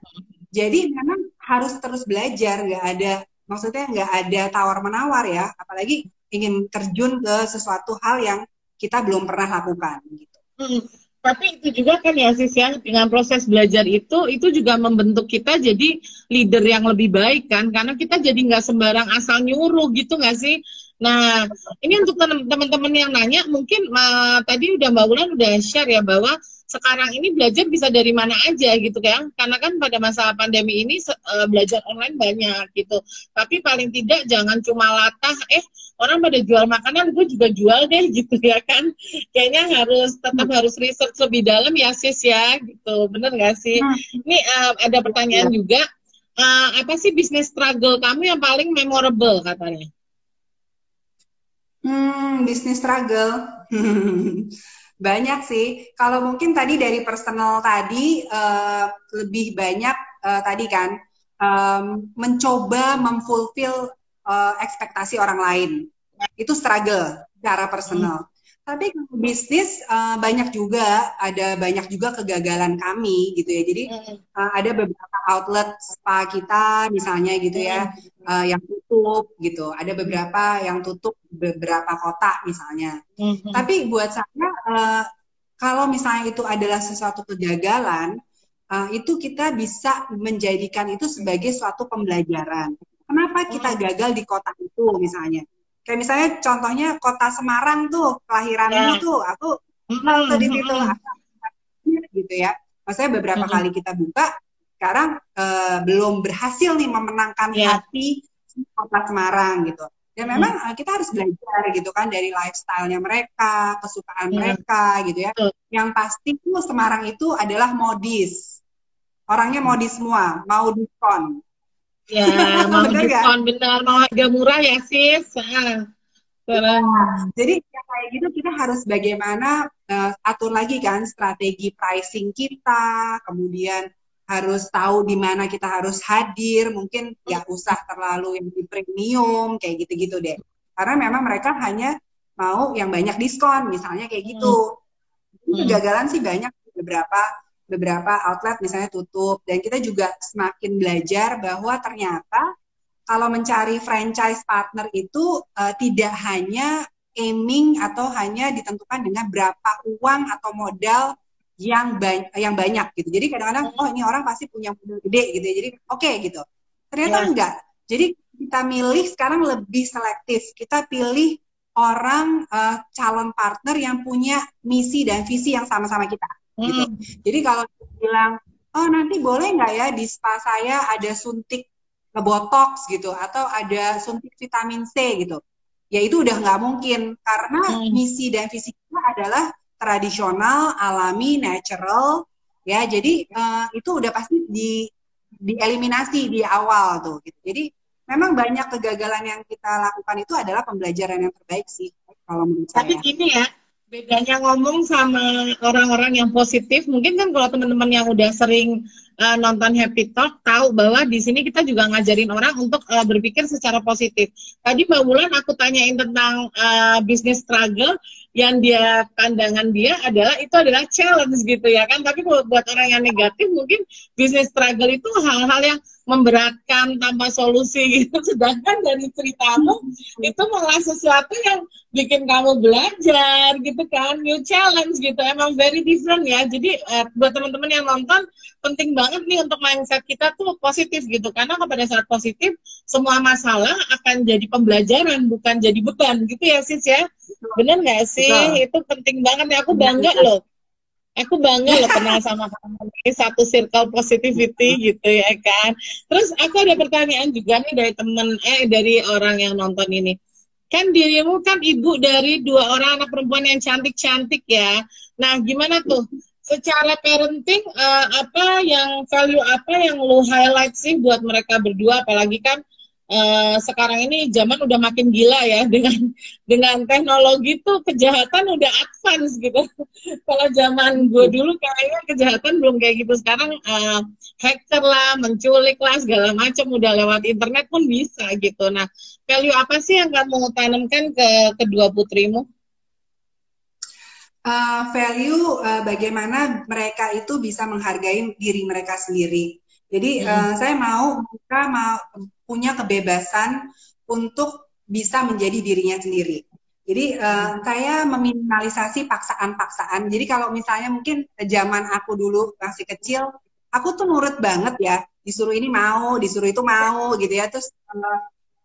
Jadi memang harus terus belajar, nggak ada maksudnya nggak ada tawar menawar ya apalagi ingin terjun ke sesuatu hal yang kita belum pernah lakukan gitu. Hmm, tapi itu juga kan ya sis ya dengan proses belajar itu itu juga membentuk kita jadi leader yang lebih baik kan karena kita jadi nggak sembarang asal nyuruh gitu nggak sih Nah, ini untuk teman-teman yang nanya, mungkin uh, tadi udah Mbak Ulan udah share ya bahwa sekarang ini belajar bisa dari mana aja gitu kan karena kan pada masa pandemi ini uh, belajar online banyak gitu. Tapi paling tidak jangan cuma latah eh orang pada jual makanan gue juga jual deh [laughs] gitu ya kan. Kayaknya harus tetap harus research lebih dalam ya sis ya gitu. Bener gak sih? Nah. ini uh, ada pertanyaan juga. Uh, apa sih bisnis struggle kamu yang paling memorable katanya? Hmm, bisnis struggle. [laughs] banyak sih. Kalau mungkin tadi dari personal tadi uh, lebih banyak uh, tadi kan um, mencoba memfulfill uh, ekspektasi orang lain. Itu struggle cara personal. Hmm. Tapi bisnis uh, banyak juga, ada banyak juga kegagalan kami gitu ya. Jadi uh, ada beberapa outlet spa kita misalnya gitu ya, uh, yang tutup gitu. Ada beberapa yang tutup beberapa kota misalnya. Mm-hmm. Tapi buat saya uh, kalau misalnya itu adalah sesuatu kegagalan, uh, itu kita bisa menjadikan itu sebagai suatu pembelajaran. Kenapa kita gagal di kota itu misalnya? Kayak misalnya contohnya kota Semarang tuh kelahiranmu yeah. tuh aku mm -hmm. di situ gitu ya maksudnya beberapa mm -hmm. kali kita buka sekarang uh, belum berhasil nih memenangkan yeah. hati kota Semarang gitu. Ya hmm. memang hmm. kita harus belajar gitu kan dari lifestyle-nya mereka, kesukaan hmm. mereka gitu ya. Hmm. Yang pasti tuh Semarang itu adalah modis. Orangnya modis semua, mau diskon. Ya, [laughs] mau diskon benar, mau harga murah ya sis. Ya, jadi ya, kayak gitu kita harus bagaimana uh, atur lagi kan strategi pricing kita, kemudian harus tahu di mana kita harus hadir, mungkin ya usah terlalu yang di premium kayak gitu-gitu deh. Karena memang mereka hanya mau yang banyak diskon, misalnya kayak gitu. Hmm. Kegagalan sih banyak beberapa beberapa outlet misalnya tutup dan kita juga semakin belajar bahwa ternyata kalau mencari franchise partner itu uh, tidak hanya aiming atau hanya ditentukan dengan berapa uang atau modal yang banyak yang banyak gitu. Jadi kadang-kadang oh ini orang pasti punya modal gede gitu ya. Jadi oke okay, gitu. Ternyata yeah. enggak. Jadi kita milih sekarang lebih selektif. Kita pilih orang uh, calon partner yang punya misi dan visi yang sama-sama kita gitu. Jadi kalau bilang oh nanti boleh nggak ya di spa saya ada suntik botox gitu atau ada suntik vitamin C gitu. Ya itu udah nggak mungkin karena mm. misi dan visi kita adalah tradisional, alami, natural, ya. Jadi uh, itu udah pasti di dieliminasi di awal tuh. Gitu. Jadi memang banyak kegagalan yang kita lakukan itu adalah pembelajaran yang terbaik sih kalau menurut saya. Tapi gini ya, bedanya ngomong sama orang-orang yang positif, mungkin kan kalau teman-teman yang udah sering uh, nonton Happy Talk tahu bahwa di sini kita juga ngajarin orang untuk uh, berpikir secara positif. Tadi Mbak Wulan aku tanyain tentang uh, bisnis struggle, yang dia pandangan dia adalah itu adalah challenge gitu ya kan. Tapi buat orang yang negatif mungkin bisnis struggle itu hal-hal yang memberatkan tanpa solusi gitu. [laughs] Sedangkan dari ceritamu itu malah sesuatu yang bikin kamu belajar gitu kan, new challenge gitu. Emang very different ya. Jadi uh, buat teman-teman yang nonton penting banget nih untuk mindset kita tuh positif gitu. Karena pada saat positif semua masalah akan jadi pembelajaran bukan jadi beban gitu ya sis ya. Bener nggak sih? Betul. Itu penting banget ya. Aku bangga loh aku bangga loh kenal sama kamu ini satu circle positivity gitu ya kan. Terus aku ada pertanyaan juga nih dari temen eh dari orang yang nonton ini. Kan dirimu kan ibu dari dua orang anak perempuan yang cantik-cantik ya. Nah gimana tuh? Secara parenting uh, apa yang value apa yang lu highlight sih buat mereka berdua? Apalagi kan uh, sekarang ini zaman udah makin gila ya [laughs] dengan dengan teknologi tuh kejahatan udah advance gitu. [laughs] Kalau zaman gue dulu kayaknya kejahatan belum kayak gitu. Sekarang uh, hacker lah, menculik lah segala macam udah lewat internet pun bisa gitu. Nah, value apa sih yang kamu tanamkan ke kedua putrimu? Uh, value uh, bagaimana mereka itu bisa menghargai diri mereka sendiri. Jadi hmm. uh, saya mau mereka mau punya kebebasan untuk bisa menjadi dirinya sendiri. Jadi uh, saya meminimalisasi paksaan-paksaan. Jadi kalau misalnya mungkin zaman aku dulu masih kecil, aku tuh nurut banget ya. Disuruh ini mau, disuruh itu mau gitu ya. Terus uh,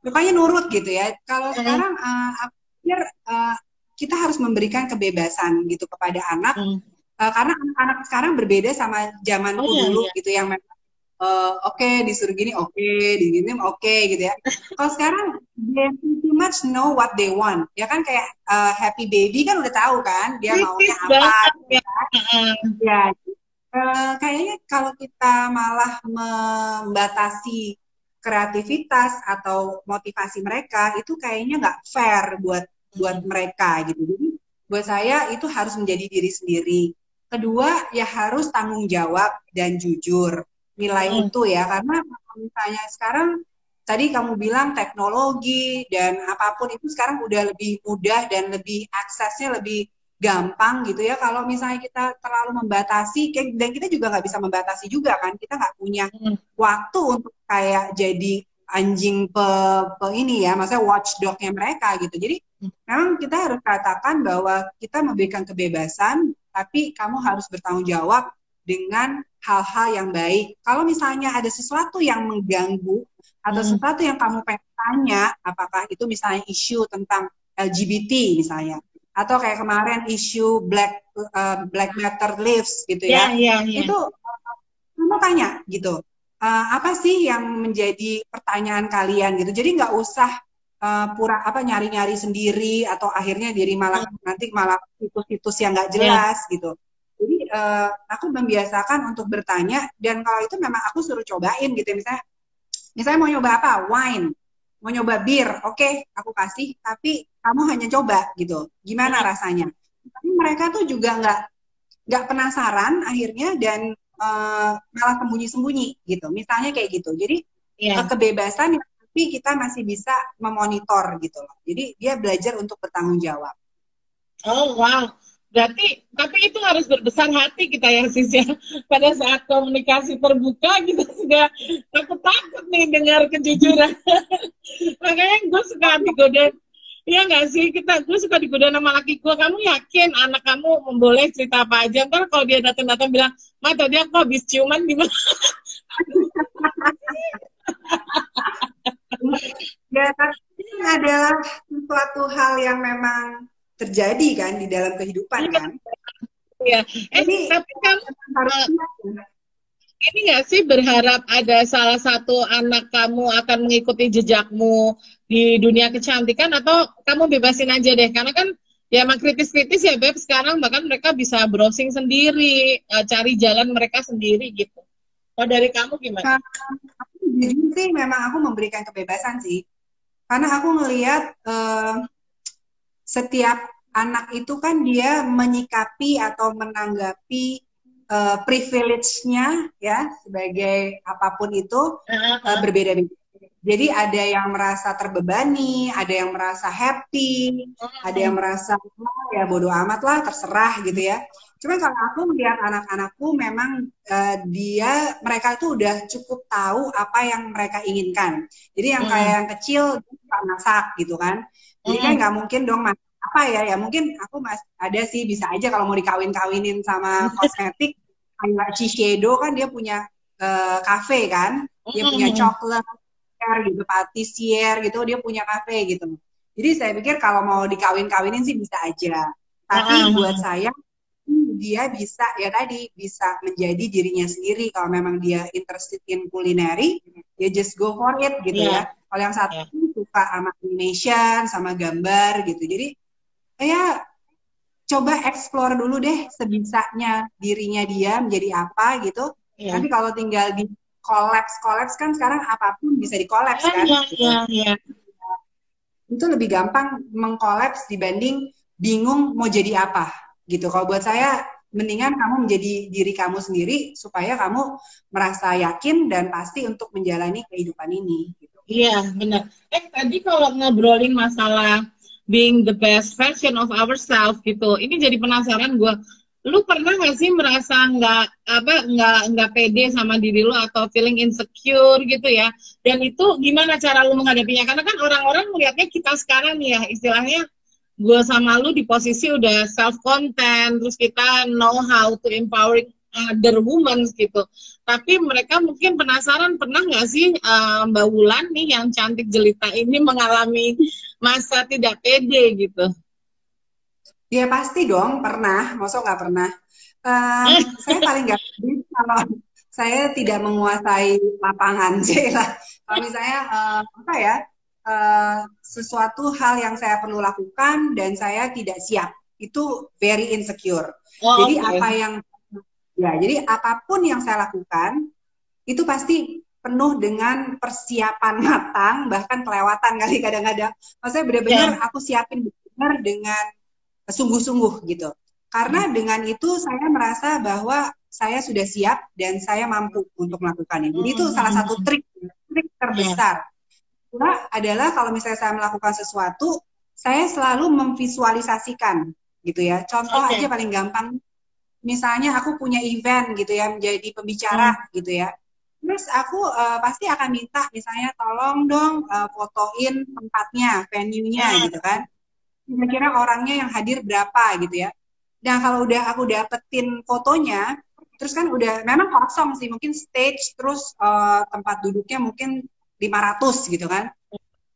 pokoknya nurut gitu ya. Kalau hmm. sekarang uh, aku pikir uh, kita harus memberikan kebebasan gitu kepada anak. Hmm. Uh, karena anak-anak sekarang berbeda sama zamanku oh, iya, dulu iya. gitu yang memang uh, oke okay, disuruh gini oke okay, digini oke okay, gitu ya. Kalau sekarang they pretty much know what they want. Ya kan kayak uh, happy baby kan udah tahu kan dia maunya apa ya, ya. Uh, kayaknya kalau kita malah membatasi kreativitas atau motivasi mereka itu kayaknya nggak fair buat buat mereka gitu. Jadi buat saya itu harus menjadi diri sendiri. Kedua ya harus tanggung jawab dan jujur nilai hmm. itu ya karena misalnya sekarang tadi kamu bilang teknologi dan apa pun itu sekarang udah lebih mudah dan lebih aksesnya lebih gampang gitu ya kalau misalnya kita terlalu membatasi dan kita juga nggak bisa membatasi juga kan kita nggak punya hmm. waktu untuk kayak jadi anjing pe, pe ini ya maksudnya watchdognya mereka gitu jadi hmm. memang kita harus katakan bahwa kita memberikan kebebasan tapi kamu harus bertanggung jawab dengan hal-hal yang baik. Kalau misalnya ada sesuatu yang mengganggu atau hmm. sesuatu yang kamu pengen tanya, apakah itu misalnya isu tentang LGBT misalnya, atau kayak kemarin isu Black uh, Black Matter Lives gitu ya, yeah, yeah, yeah. itu kamu tanya gitu uh, apa sih yang menjadi pertanyaan kalian gitu jadi nggak usah uh, pura apa nyari-nyari sendiri atau akhirnya diri malah nanti malah situs-situs yang nggak jelas yeah. gitu uh, aku membiasakan untuk bertanya dan kalau itu memang aku suruh cobain gitu. Misalnya misalnya mau nyoba apa? Wine. Mau nyoba bir. Oke okay, aku kasih tapi kamu hanya coba gitu. Gimana rasanya? Tapi mereka tuh juga nggak nggak penasaran akhirnya dan uh, malah sembunyi-sembunyi gitu. Misalnya kayak gitu. Jadi yeah. Iya. kebebasan tapi kita masih bisa memonitor gitu loh. Jadi dia belajar untuk bertanggung jawab. Oh wow Berarti, tapi itu harus berbesar hati kita ya sis ya. Pada saat komunikasi terbuka kita sudah takut-takut nih dengar kejujuran. [laughs] Makanya gue suka digoda, Iya nggak sih kita gue suka digoda nama laki gue. Kamu yakin anak kamu memboleh cerita apa aja? Ntar kalau dia datang-datang bilang, Ma tadi aku habis ciuman di mana? [laughs] tapi ini adalah suatu hal yang memang terjadi kan di dalam kehidupan iya. kan. Iya. Eh, Jadi, tapi kamu harus uh, ini nggak sih berharap ada salah satu anak kamu akan mengikuti jejakmu di dunia kecantikan atau kamu bebasin aja deh karena kan ya emang kritis-kritis ya beb sekarang bahkan mereka bisa browsing sendiri uh, cari jalan mereka sendiri gitu. Kalau dari kamu gimana? Aku sih memang aku memberikan kebebasan sih karena aku ngelihat uh, setiap anak itu kan dia menyikapi atau menanggapi uh, privilege-nya ya sebagai apa pun itu uh, berbeda-beda. Jadi ada yang merasa terbebani, ada yang merasa happy, ada yang merasa oh, ya bodoh amat lah, terserah gitu ya. Cuma kalau aku melihat anak-anakku memang uh, dia mereka itu udah cukup tahu apa yang mereka inginkan. Jadi yang kayak yang kecil masak gitu kan. Jadi kan nggak mungkin dong apa ya ya mungkin aku mas ada sih bisa aja kalau mau dikawin-kawinin sama kosmetik kayak Shiseido kan dia punya uh, cafe kan? Dia punya coklat gitu patisier gitu dia punya cafe gitu. Jadi saya pikir kalau mau dikawin-kawinin sih bisa aja. Tapi buat saya dia bisa ya tadi bisa menjadi dirinya sendiri kalau memang dia interested in culinary ya just go for it gitu yeah. ya kalau yang satu yeah. suka sama animation sama gambar gitu jadi ya coba explore dulu deh sebisanya dirinya dia menjadi apa gitu. Yeah. Nanti kalau tinggal di kolaps kolaps kan sekarang apa pun bisa di kolaps yeah, kan. Iya, iya, iya. Itu lebih gampang mengkolaps dibanding bingung mau jadi apa gitu. Kalau buat saya mendingan kamu menjadi diri kamu sendiri supaya kamu merasa yakin dan pasti untuk menjalani kehidupan ini. Gitu. Iya benar. Eh tadi kalau ngobrolin masalah being the best version of ourselves gitu. Ini jadi penasaran gue. Lu pernah gak sih merasa nggak apa nggak nggak pede sama diri lu atau feeling insecure gitu ya? Dan itu gimana cara lu menghadapinya? Karena kan orang-orang melihatnya kita sekarang nih ya istilahnya gue sama lu di posisi udah self content terus kita know how to empowering other women gitu. Tapi mereka mungkin penasaran pernah nggak sih uh, Mbak Wulan nih yang cantik jelita ini mengalami masa tidak pede gitu? Ya pasti dong pernah, masa nggak pernah. Uh, [laughs] saya paling nggak kalau saya tidak menguasai lapangan [laughs] sih lah. Kalau misalnya uh, apa ya uh, sesuatu hal yang saya perlu lakukan dan saya tidak siap itu very insecure. Oh, Jadi okay. apa yang Ya, jadi apa pun yang saya lakukan itu pasti penuh dengan persiapan [laughs] matang, bahkan kelewatan kali kadang-kadang. Maksudnya benar-benar yeah. aku siapin benar dengan sungguh-sungguh gitu. Karena hmm. dengan itu saya merasa bahwa saya sudah siap dan saya mampu untuk melakukannya. Jadi itu salah satu hmm. trik, trik terbesar. Kedua adalah kalau misalnya saya melakukan sesuatu, saya selalu memvisualisasikan gitu ya. Contoh okay. aja paling gampang misalnya aku punya event gitu ya menjadi pembicara hmm. gitu ya terus aku uh, pasti akan minta misalnya tolong dong uh, fotoin tempatnya venue-nya hmm. gitu kan kira-kira orangnya yang hadir berapa gitu ya nah kalau udah aku dapetin fotonya terus kan udah memang kosong sih mungkin stage terus uh, tempat duduknya mungkin 500 gitu kan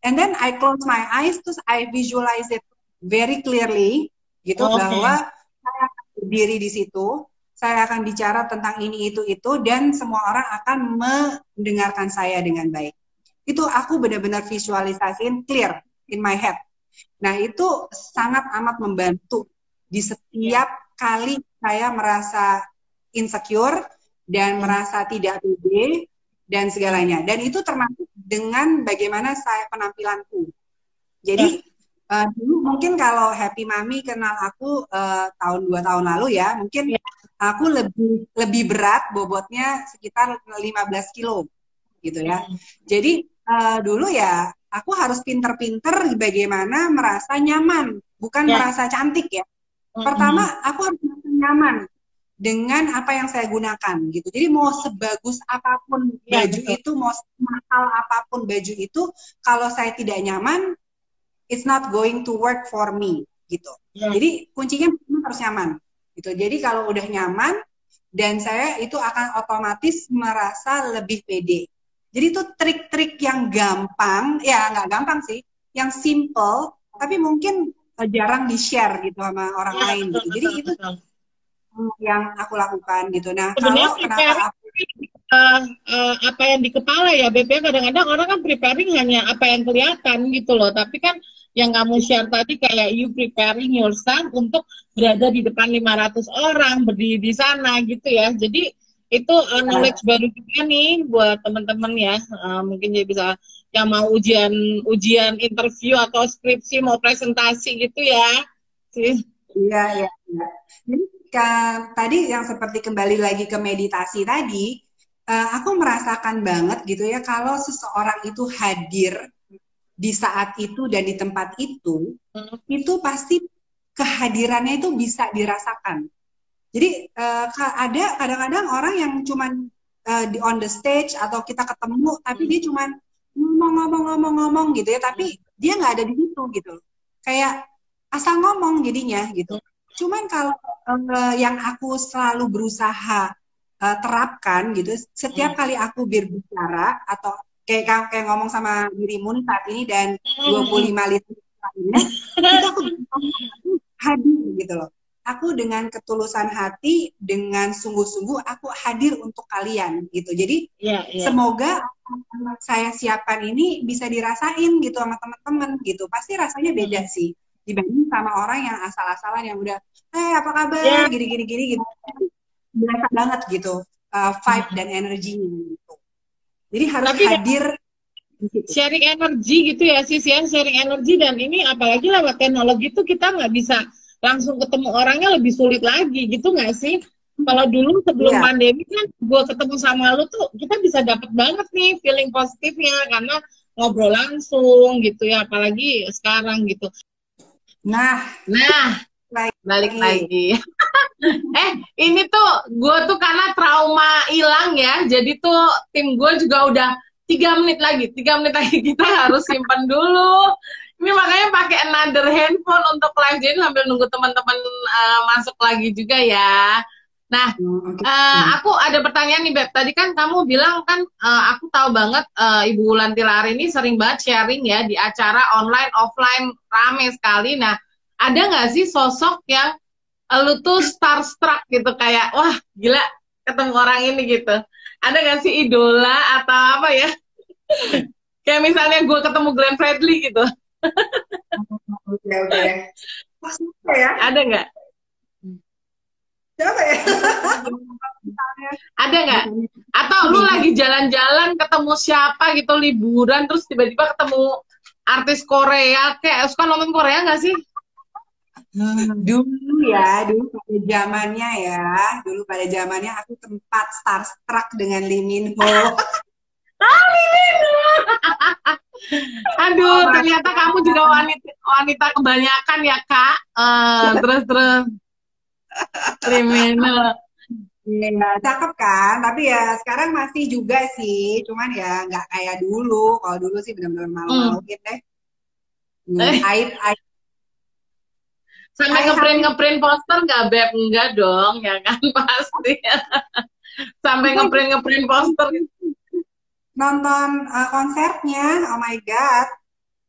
and then I close my eyes terus I visualize it very clearly gitu okay. bahwa saya berdiri di situ saya akan bicara tentang ini itu itu dan semua orang akan mendengarkan saya dengan baik. Itu aku benar-benar visualisasiin clear in my head. Nah, itu sangat amat membantu di setiap kali saya merasa insecure dan merasa tidak pede dan segalanya. Dan itu termasuk dengan bagaimana saya penampilanku. Jadi uh, dulu mungkin kalau Happy Mami kenal aku uh, tahun dua tahun lalu ya, mungkin ya. aku lebih lebih berat bobotnya sekitar 15 kilo gitu ya. Hmm. Jadi uh, dulu ya aku harus pinter-pinter bagaimana merasa nyaman, bukan ya. merasa cantik ya. Hmm. Pertama aku harus merasa nyaman dengan apa yang saya gunakan gitu. Jadi mau sebagus apa pun ya, baju betul. itu, mau mahal apa pun baju itu, kalau saya tidak nyaman, it's not going to work for me gitu. Ya. Jadi kuncinya harus nyaman gitu. Jadi kalau udah nyaman dan saya itu akan otomatis merasa lebih pede. Jadi itu trik-trik yang gampang, ya nggak gampang sih, yang simple, tapi mungkin jarang di-share gitu sama orang ya, lain. Betul, gitu. Jadi betul, itu betul yang aku lakukan gitu. Nah, Sebenarnya kalau kenapa aku uh, uh, apa yang di kepala ya BP kadang-kadang orang kan preparing hanya apa yang kelihatan gitu loh tapi kan yang kamu share tadi kayak you preparing yourself untuk berada di depan 500 orang berdiri di sana gitu ya jadi itu uh, knowledge ya. baru juga nih buat teman-teman ya uh, mungkin jadi bisa yang mau ujian ujian interview atau skripsi mau presentasi gitu ya sih iya iya ya. jadi tadi yang seperti kembali lagi ke meditasi tadi, uh, aku merasakan banget gitu ya kalau seseorang itu hadir di saat itu dan di tempat itu, hmm. itu pasti kehadirannya itu bisa dirasakan. Jadi uh, ada kadang-kadang orang yang cuman uh, di on the stage atau kita ketemu tapi hmm. dia cuman ngomong-ngomong-ngomong-ngomong gitu ya, tapi hmm. dia nggak ada di situ gitu. Kayak asal ngomong jadinya gitu. Cuman kalau uh, yang aku selalu berusaha uh, terapkan gitu, setiap hmm. kali aku berbicara atau kayak kayak ngomong sama dirimu saat ini dan 25 hmm. liter ini, itu aku hadir gitu loh. Aku dengan ketulusan hati, dengan sungguh-sungguh, aku hadir untuk kalian gitu. Jadi yeah, yeah. semoga saya siapkan ini bisa dirasain gitu sama teman-teman gitu. Pasti rasanya beda hmm. sih dibanding sama orang yang asal-asalan yang udah eh apa kabar? Yeah. gini gini gini gitu berasa banget gitu uh, vibe dan energinya gitu. Jadi harus Tapi, hadir sharing energi gitu ya sih ya. Sharing energi dan ini apalagi lewat teknologi itu kita nggak bisa langsung ketemu orangnya lebih sulit lagi gitu nggak sih? Kalau dulu sebelum yeah. pandemi kan gue ketemu sama lu tuh kita bisa dapet banget nih feeling positifnya karena ngobrol langsung gitu ya apalagi sekarang gitu Nah, nah, balik lagi. [laughs] eh, ini tuh gue tuh karena trauma hilang ya, jadi tuh tim gue juga udah tiga menit lagi, tiga menit lagi kita [laughs] harus simpan dulu. Ini makanya pakai another handphone untuk live jadi sambil nunggu teman-teman uh, masuk lagi juga ya. Nah, uh, aku ada pertanyaan nih Beb. Tadi kan kamu bilang kan uh, aku tahu banget uh, Ibu Wulan Lari ini sering banget sharing ya di acara online offline rame sekali. Nah, ada nggak sih sosok yang lu tuh starstruck gitu kayak wah gila ketemu orang ini gitu. Ada nggak sih idola atau apa ya? [laughs] kayak misalnya gue ketemu Glenn Fredly gitu. [laughs] Oke oke. ya? Ada nggak? Siapa ya? Ada nggak? Atau lu lagi jalan-jalan ketemu siapa gitu liburan terus tiba-tiba ketemu artis Korea kayak suka nonton Korea nggak sih? Hmm. Dulu ya, dulu pada zamannya ya, dulu pada zamannya aku tempat starstruck dengan Lee Min Ho. ah, Lee Min Ho. Aduh, ternyata kamu juga wanita wanita kebanyakan ya kak. Uh, terus terus kriminal. Iya, cakep kan. Tapi ya sekarang masih juga sih. Cuman ya nggak kayak dulu. Kalau dulu sih benar-benar malu-maluin deh. Hmm, eh. aib, aib. Sampai ngeprint ngeprint poster nggak beb enggak dong ya kan [laughs] pasti. Sampai ngeprint ngeprint poster nonton uh, konsernya oh my god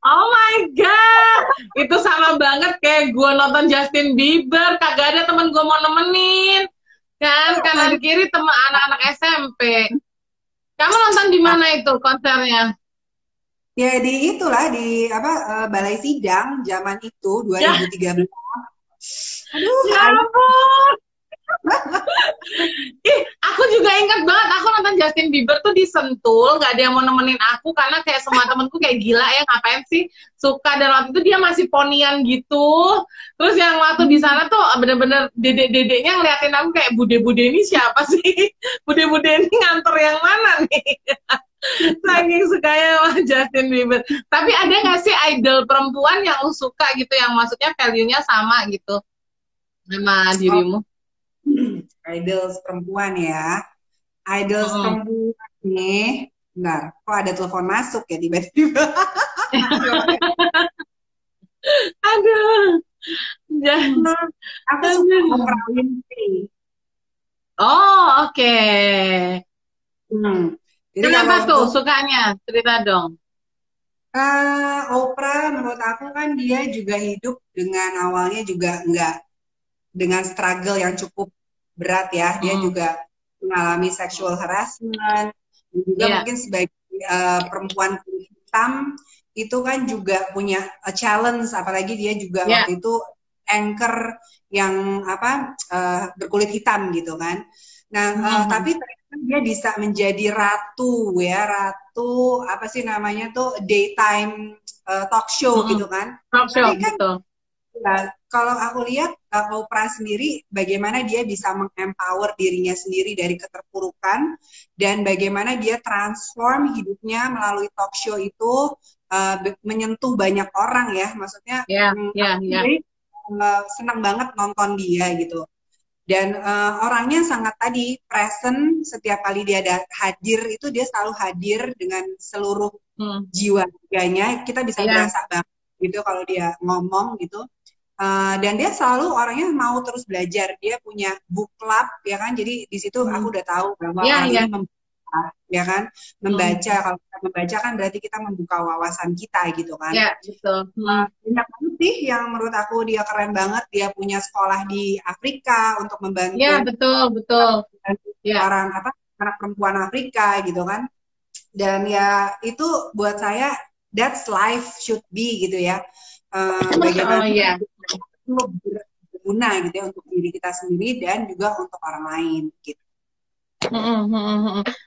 oh my god itu sama banget kayak gue nonton Justin Bieber kagak ada temen gue mau nemenin Kan kanan kiri teman anak-anak SMP. Kamu nonton di mana itu konsernya? Ya di itulah di apa eh, Balai Sidang zaman itu 2013. Aduh, Ya ampun. [laughs] Ih, aku juga ingat banget aku nonton Justin Bieber tuh di Sentul, nggak ada yang mau nemenin aku karena kayak semua temenku kayak gila ya ngapain sih suka dan waktu itu dia masih ponian gitu. Terus yang waktu di sana tuh bener-bener dedek-dedeknya ngeliatin aku kayak bude-bude ini siapa sih? [laughs] Bude-bude ini ngantor yang mana nih? [laughs] Saking sukanya sama Justin Bieber. Tapi ada nggak sih idol perempuan yang suka gitu, yang maksudnya value-nya sama gitu sama dirimu? Idols perempuan ya. Idols Mm-mm. perempuan nih. Bentar, kok ada telepon masuk ya tiba-tiba? [laughs] Aduh. Jangan. Aku suka Oprah Winfrey. Oh, oke. Hmm. Jadi Kenapa tuh untuk- sukanya? Cerita dong. Eh, Oprah menurut aku kan dia juga hidup dengan awalnya juga enggak dengan struggle yang cukup berat ya. Dia Hmm. juga mengalami sexual harassment dan juga Iya. mungkin sebagai eh, perempuan kulit hitam itu kan juga punya a challenge apalagi dia juga Iya. waktu itu anchor yang apa eh, berkulit hitam gitu kan. Nah, eh, Hmm. tapi ternyata dia bisa menjadi ratu ya, ratu apa sih namanya tuh daytime eh, talk show Hmm. gitu kan. Talk show, Tapi kan- betul. Nah, kalau aku lihat uh, Oprah sendiri bagaimana dia bisa mengempower dirinya sendiri dari keterpurukan dan bagaimana dia transform hidupnya melalui talk show itu uh, menyentuh banyak orang ya maksudnya Ya, hmm, ya, aku ya. sendiri, uh, senang banget nonton dia gitu dan uh, orangnya sangat tadi present setiap kali dia ada hadir itu dia selalu hadir dengan seluruh Hmm. jiwa raganya kita bisa Iya. berasa banget gitu kalau dia ngomong gitu Uh, dan dia selalu orangnya mau terus belajar dia punya book club ya kan jadi di situ Hmm. aku udah tahu bahwa Iya, iya. ini membaca ya kan membaca kalau kita membaca kan berarti kita membuka wawasan kita gitu kan Ya, betul. Hmm. Uh, banyak banget sih yang menurut aku dia keren banget dia punya sekolah di Afrika untuk membantu Ya, betul, betul. Ya. orang apa anak perempuan Afrika gitu kan dan ya itu buat saya that's life should be gitu ya Bagaimana Oh, iya. itu berguna gitu ya untuk diri kita sendiri dan juga untuk orang lain gitu.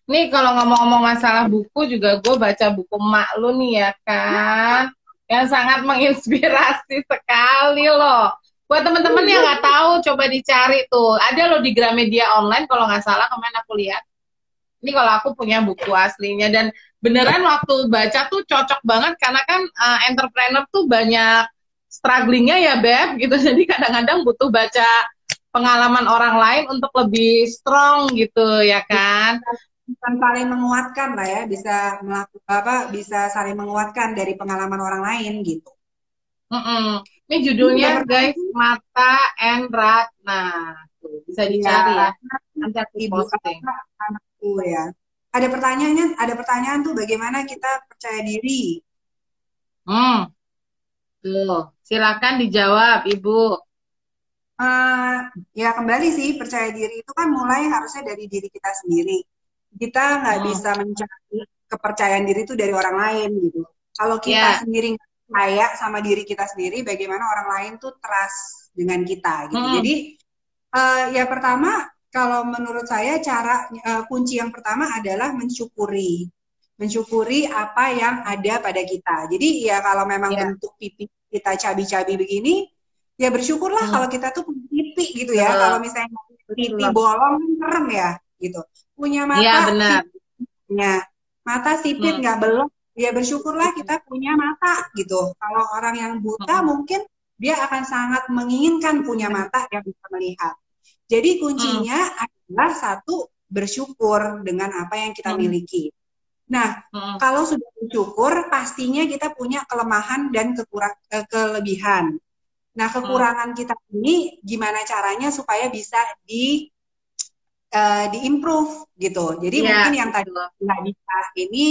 Nih kalau ngomong-ngomong masalah buku juga gue baca buku mak lu nih ya kan, yang sangat menginspirasi [laughs] sekali loh. Buat temen-temen yang nggak tahu, coba dicari tuh. Ada loh di Gramedia online kalau nggak salah kemarin aku lihat. Ini kalau aku punya buku aslinya dan beneran waktu baca tuh cocok banget karena kan uh, entrepreneur tuh banyak strugglingnya ya beb gitu. [laughs] Jadi kadang-kadang butuh baca pengalaman orang lain untuk lebih strong gitu ya kan. Bukan saling menguatkan lah ya bisa melakukan apa bisa saling menguatkan dari pengalaman orang lain gitu Mm-mm. Ini judulnya guys Mata and Ratna. Tuh, bisa dicari ya. Nanti aku ibu posting. Anakku ya ada pertanyaannya ada pertanyaan tuh bagaimana kita percaya diri Hmm. Tuh, silakan dijawab Ibu. Eh, ya kembali sih percaya diri itu kan mulai harusnya dari diri kita sendiri. Kita nggak Hmm. bisa mencari kepercayaan diri itu dari orang lain gitu. Kalau kita Ya. sendiri percaya sama diri kita sendiri, bagaimana orang lain tuh trust dengan kita gitu. Hmm. Jadi eh, ya pertama kalau menurut saya cara eh, kunci yang pertama adalah mensyukuri. Mensyukuri apa yang ada pada kita. Jadi ya kalau memang Ya. bentuk pipi kita cabi-cabi begini, ya bersyukurlah Hmm. kalau kita tuh punya pipi gitu ya. Betul. Kalau misalnya pipi Betul. bolong serem ya gitu. Punya mata Iya, benar. sipitnya, mata sipit Hmm. nggak belok, ya bersyukurlah kita punya mata gitu. Kalau orang yang buta Hmm. mungkin dia akan sangat menginginkan punya mata yang bisa melihat. Jadi kuncinya adalah satu bersyukur dengan apa yang kita Hmm. miliki. Nah, Mm-mm. kalau sudah bersyukur, pastinya kita punya kelemahan dan kekurang, eh, kelebihan. Nah, kekurangan kita ini gimana caranya supaya bisa di eh, diimprove gitu. Jadi Iya, mungkin yang tadi nggak bisa ini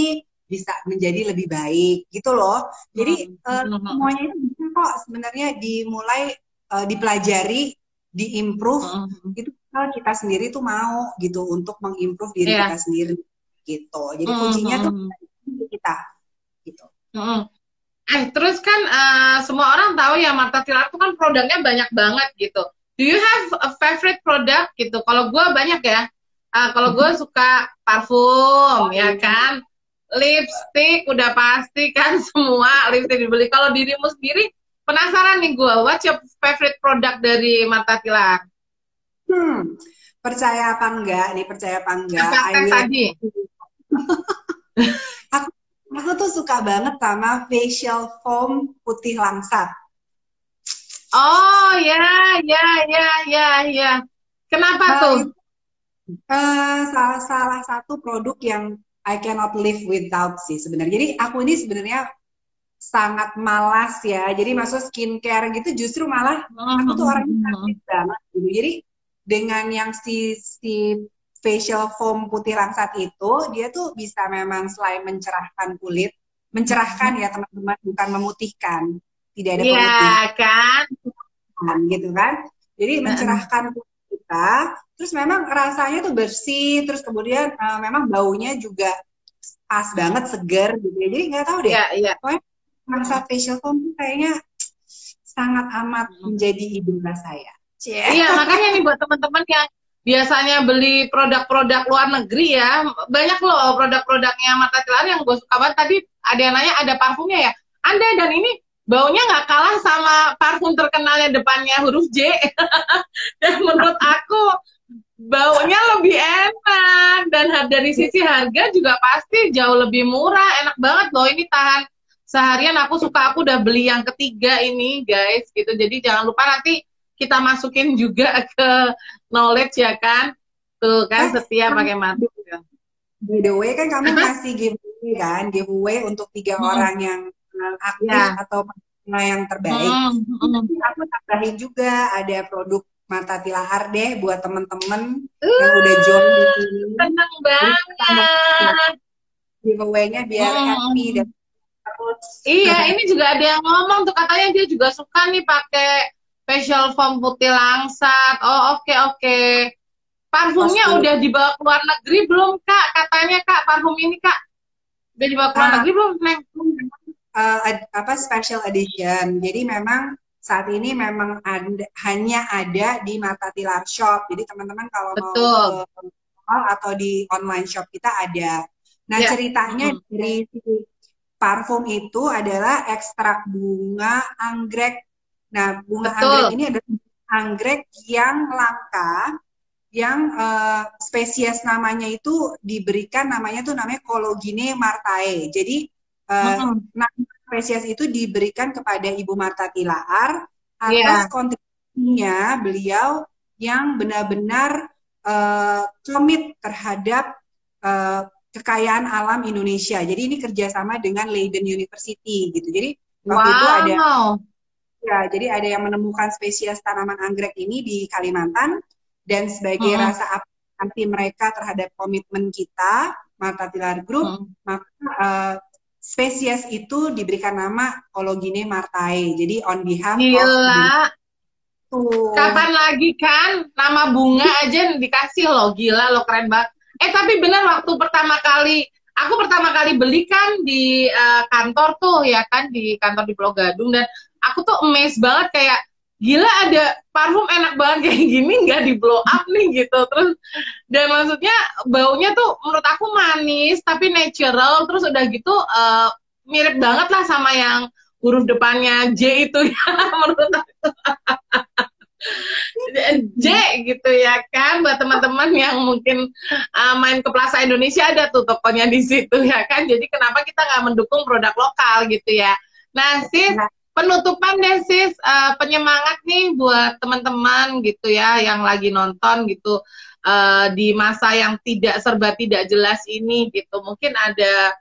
bisa menjadi lebih baik gitu loh. Jadi Hmm. Hmm. semuanya itu bisa kok sebenarnya dimulai eh, dipelajari, diimprove Mm-mm. itu kalau kita sendiri tuh mau gitu untuk mengimprove diri Iya. kita sendiri gitu. Jadi Hmm, kuncinya tuh hmm, di kita gitu. hmm. Eh, terus kan eh, semua orang tahu ya Marta Tilaar itu kan produknya banyak banget gitu. Do you have a favorite product gitu? Kalau gue banyak ya. Eh, kalau gue suka parfum, ya kan? Lipstick udah pasti kan [laughs] semua lipstick dibeli. Kalau dirimu sendiri penasaran nih gue, what's your favorite product dari Marta Tilaar? Hmm, percaya apa enggak nih, percaya apa enggak? Will- tadi? [laughs] aku aku tuh suka banget sama facial foam putih langsat. Oh ya, ya, ya, ya, ya. Kenapa Nah, tuh? eh, salah, salah satu produk yang I cannot live without sih sebenarnya. Jadi aku ini sebenarnya sangat malas ya. Jadi masuk skincare gitu justru malah aku tuh orangnya aktif banget gitu. Jadi dengan yang si si facial foam putih langsat itu dia tuh bisa memang selain mencerahkan kulit, mencerahkan ya teman-teman bukan memutihkan. Tidak ada Iya pemutih kan? kan, gitu kan. Jadi mencerahkan kulit kita, terus memang rasanya tuh bersih, terus kemudian eh, memang baunya juga pas banget, segar gitu ya. Jadi nggak tahu deh, Iya, iya. Masa facial foam kayaknya sangat amat menjadi idola saya. Cie. Iya, makanya nih buat teman-teman yang biasanya beli produk-produk luar negeri ya, banyak loh produk-produknya Marta Tilaar yang gue suka banget. Tadi ada yang nanya ada parfumnya ya. Anda dan ini baunya nggak kalah sama parfum terkenalnya depannya huruf J. [laughs] dan menurut aku baunya lebih enak dan dari sisi harga juga pasti jauh lebih murah. Enak banget loh ini tahan seharian aku suka aku udah beli yang ketiga ini guys gitu. Jadi jangan lupa nanti kita masukin juga [laughs] ke knowledge ya kan. Tuh kan Eh, setia kan- pakai mata. By the way kan kamu Apa? ngasih giveaway kan, giveaway untuk tiga Hmm. orang yang aktif Ya. atau pengguna yang terbaik. Hmm, hmm. Aku tambahin juga ada produk Mata Tilaar deh buat temen-temen Uh, yang udah join di sini. Seneng banget. Giveaway-nya biar Hmm. happy dan terus. Iya, ini juga ada yang ngomong tuh katanya dia juga suka nih pakai facial foam putih langsat. Oh, oke oke. Parfumnya Pasti. udah dibawa ke luar negeri belum, Kak? Katanya, Kak, parfum ini, Kak. Udah dibawa ke luar Ah. negeri belum, Neng? eh, ad- apa special edition. Jadi memang saat ini memang ada, hanya ada di Mata Tilar Shop. Jadi teman-teman kalau Betul. mau ke atau di online shop kita ada. Nah, Ya. ceritanya Mhm. dari parfum itu adalah ekstrak bunga anggrek. Nah, bunga Betul. anggrek ini adalah anggrek yang langka yang eh, spesies namanya itu diberikan namanya tuh namanya Cologine martae. Jadi eh, Mhm. nama spesies itu diberikan kepada Ibu Marta Tilaar atas kontribusinya beliau yang benar-benar eh, komit terhadap eh, kekayaan alam Indonesia. Jadi ini kerjasama dengan Leiden University gitu. Jadi waktu itu ada Wow. ya, jadi ada yang menemukan spesies tanaman anggrek ini di Kalimantan dan sebagai Mhm. rasa apresiasi mereka terhadap komitmen kita Marta Tilar Group Mhm. maka eh, spesies itu diberikan nama Cologine martae. Jadi on behalf of Gila. Tuh. Kapan lagi kan nama bunga aja dikasih lo gila lo keren banget. Eh tapi benar waktu pertama kali aku pertama kali beli kan di eh, kantor tuh ya kan di kantor di Pulau Gadung. Dan aku tuh amazed banget kayak gila ada parfum enak banget kayak gini nggak di blow up nih gitu. Terus dan maksudnya baunya tuh menurut aku manis tapi natural. Terus udah gitu eh, mirip banget lah sama yang huruf depannya J itu ya [laughs] menurut aku. J gitu ya kan buat teman-teman yang mungkin uh, main ke Plaza Indonesia ada tuh tokonya di situ ya kan. Jadi kenapa kita nggak mendukung produk lokal gitu ya? Nah sis Nah. penutupan deh sis. Uh, penyemangat nih buat teman-teman gitu ya yang lagi nonton gitu uh, di masa yang tidak serba tidak jelas ini gitu. Mungkin ada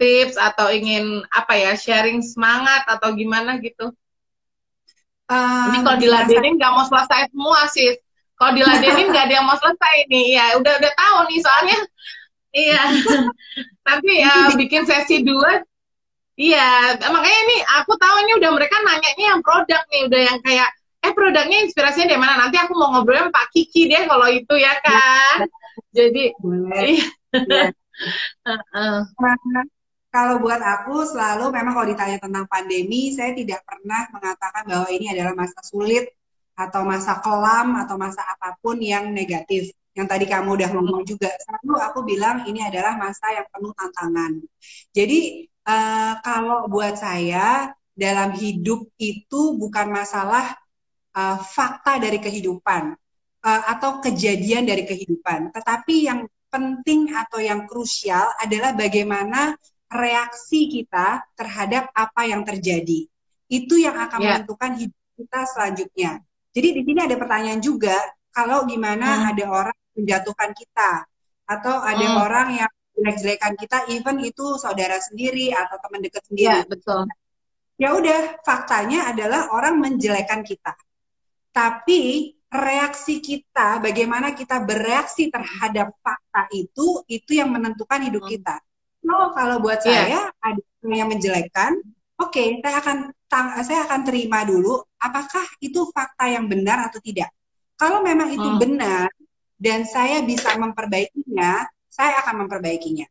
tips atau ingin apa ya sharing semangat atau gimana gitu Um, ini kalau diladenin nggak mau selesai semua sih. Kalau diladenin nggak ada yang mau selesai nih. Ya udah udah tahu nih soalnya. Iya. [laughs] Nanti ya bikin sesi dua. Iya. Makanya ini aku tahu ini udah mereka nanyanya yang produk nih, udah yang kayak eh produknya inspirasinya dari mana? Nanti aku mau ngobrol sama Pak Kiki deh kalau itu ya kan. Jadi Boleh. Iya. [laughs] Nah, kalau buat aku selalu memang kalau ditanya tentang pandemi, saya tidak pernah mengatakan bahwa ini adalah masa sulit atau masa kelam atau masa apa pun yang negatif. Yang tadi kamu udah ngomong juga, selalu aku bilang ini adalah masa yang penuh tantangan. Jadi uh, kalau buat saya dalam hidup itu bukan masalah uh, fakta dari kehidupan uh, atau kejadian dari kehidupan, tetapi yang penting atau yang krusial adalah bagaimana reaksi kita terhadap apa yang terjadi. Itu yang akan yeah. menentukan hidup kita selanjutnya. Jadi di sini ada pertanyaan juga, kalau gimana hmm. ada orang menjatuhkan kita, atau ada hmm. orang yang jelek-jelekan kita, even itu saudara sendiri atau teman dekat sendiri. Ya, betul. Ya udah, faktanya adalah orang menjelekan kita. Tapi reaksi kita, bagaimana kita bereaksi terhadap fakta itu, itu yang menentukan hidup hmm. kita. No, kalau buat yeah. saya ada yang menjelekkan, oke, okay, saya akan saya akan terima dulu apakah itu fakta yang benar atau tidak. Kalau memang itu hmm. benar dan saya bisa memperbaikinya, saya akan memperbaikinya.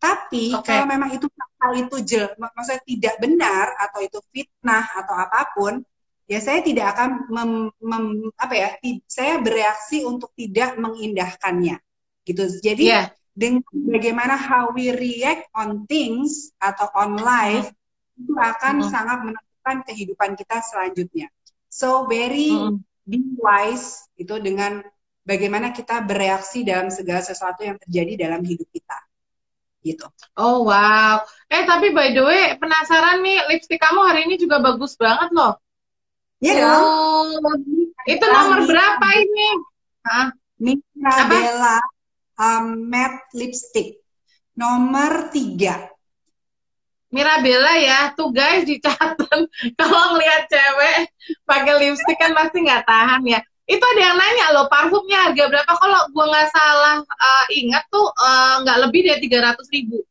Tapi okay. kalau memang itu fakta itu jel, maksudnya tidak benar atau itu fitnah atau apa pun, ya saya tidak akan mem, mem, apa ya, saya bereaksi untuk tidak mengindahkannya, gitu. Jadi yeah dengan bagaimana how we react on things atau on life itu akan mm. sangat menentukan kehidupan kita selanjutnya. So very mm. be wise itu dengan bagaimana kita bereaksi dalam segala sesuatu yang terjadi dalam hidup kita. Gitu. Oh wow. Eh tapi by the way penasaran nih lipstick kamu hari ini juga bagus banget loh. Iya yeah, oh, Itu nomor berapa ini? Hah? Mira Bella um, matte lipstick nomor tiga. Mirabella ya, tuh guys dicatat [laughs] kalau ngeliat cewek pakai lipstick kan pasti nggak tahan ya. Itu ada yang nanya loh parfumnya harga berapa? Kalau gua nggak salah uh, ingat tuh uh, nggak uh, lebih dari tiga ratus ribu.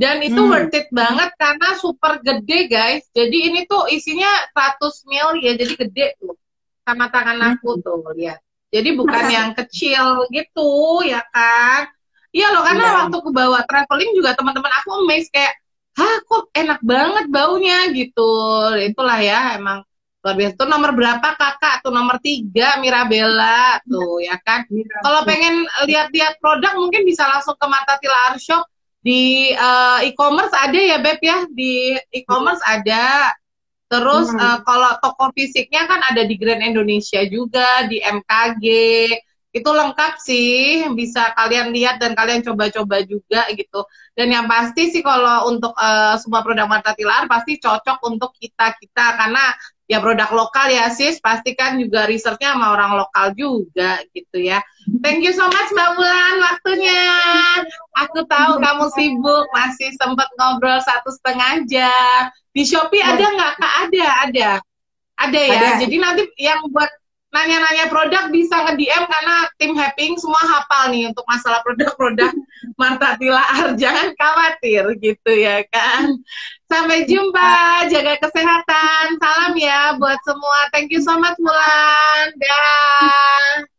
Dan itu hmm. worth it banget karena super gede guys. Jadi ini tuh isinya 100 ml ya, jadi gede tuh. Sama tangan aku hmm. tuh lihat. Jadi bukan yang kecil gitu ya kan. Iya loh karena ya. waktu ke bawa traveling juga teman-teman aku amazed kayak hah kok enak banget baunya gitu. Itulah ya emang luar biasa. Tuh nomor berapa kakak? Tuh nomor tiga Mirabella tuh ya kan. Kalau pengen lihat-lihat produk mungkin bisa langsung ke Mata Tilar Shop di uh, e-commerce ada ya Beb ya di e-commerce ada Terus hmm. uh, kalau toko fisiknya kan ada di Grand Indonesia juga, di MKG. Itu lengkap sih, bisa kalian lihat dan kalian coba-coba juga gitu. Dan yang pasti sih kalau untuk uh, semua produk mata tilar pasti cocok untuk kita-kita karena ya produk lokal ya sis, pasti kan juga researchnya sama orang lokal juga gitu ya. Thank you so much Mbak Bulan waktunya. Aku tahu kamu sibuk, masih sempat ngobrol satu setengah jam. Di Shopee ada nggak kak? Ada, ada, ada ya. Ada. Jadi nanti yang buat nanya-nanya produk bisa nge DM karena tim Happing semua hafal nih untuk masalah produk-produk [laughs] Marta Tilaar. Jangan khawatir gitu ya kan. Sampai jumpa, jaga kesehatan. Salam ya buat semua. Thank you so much Mulan. Dah.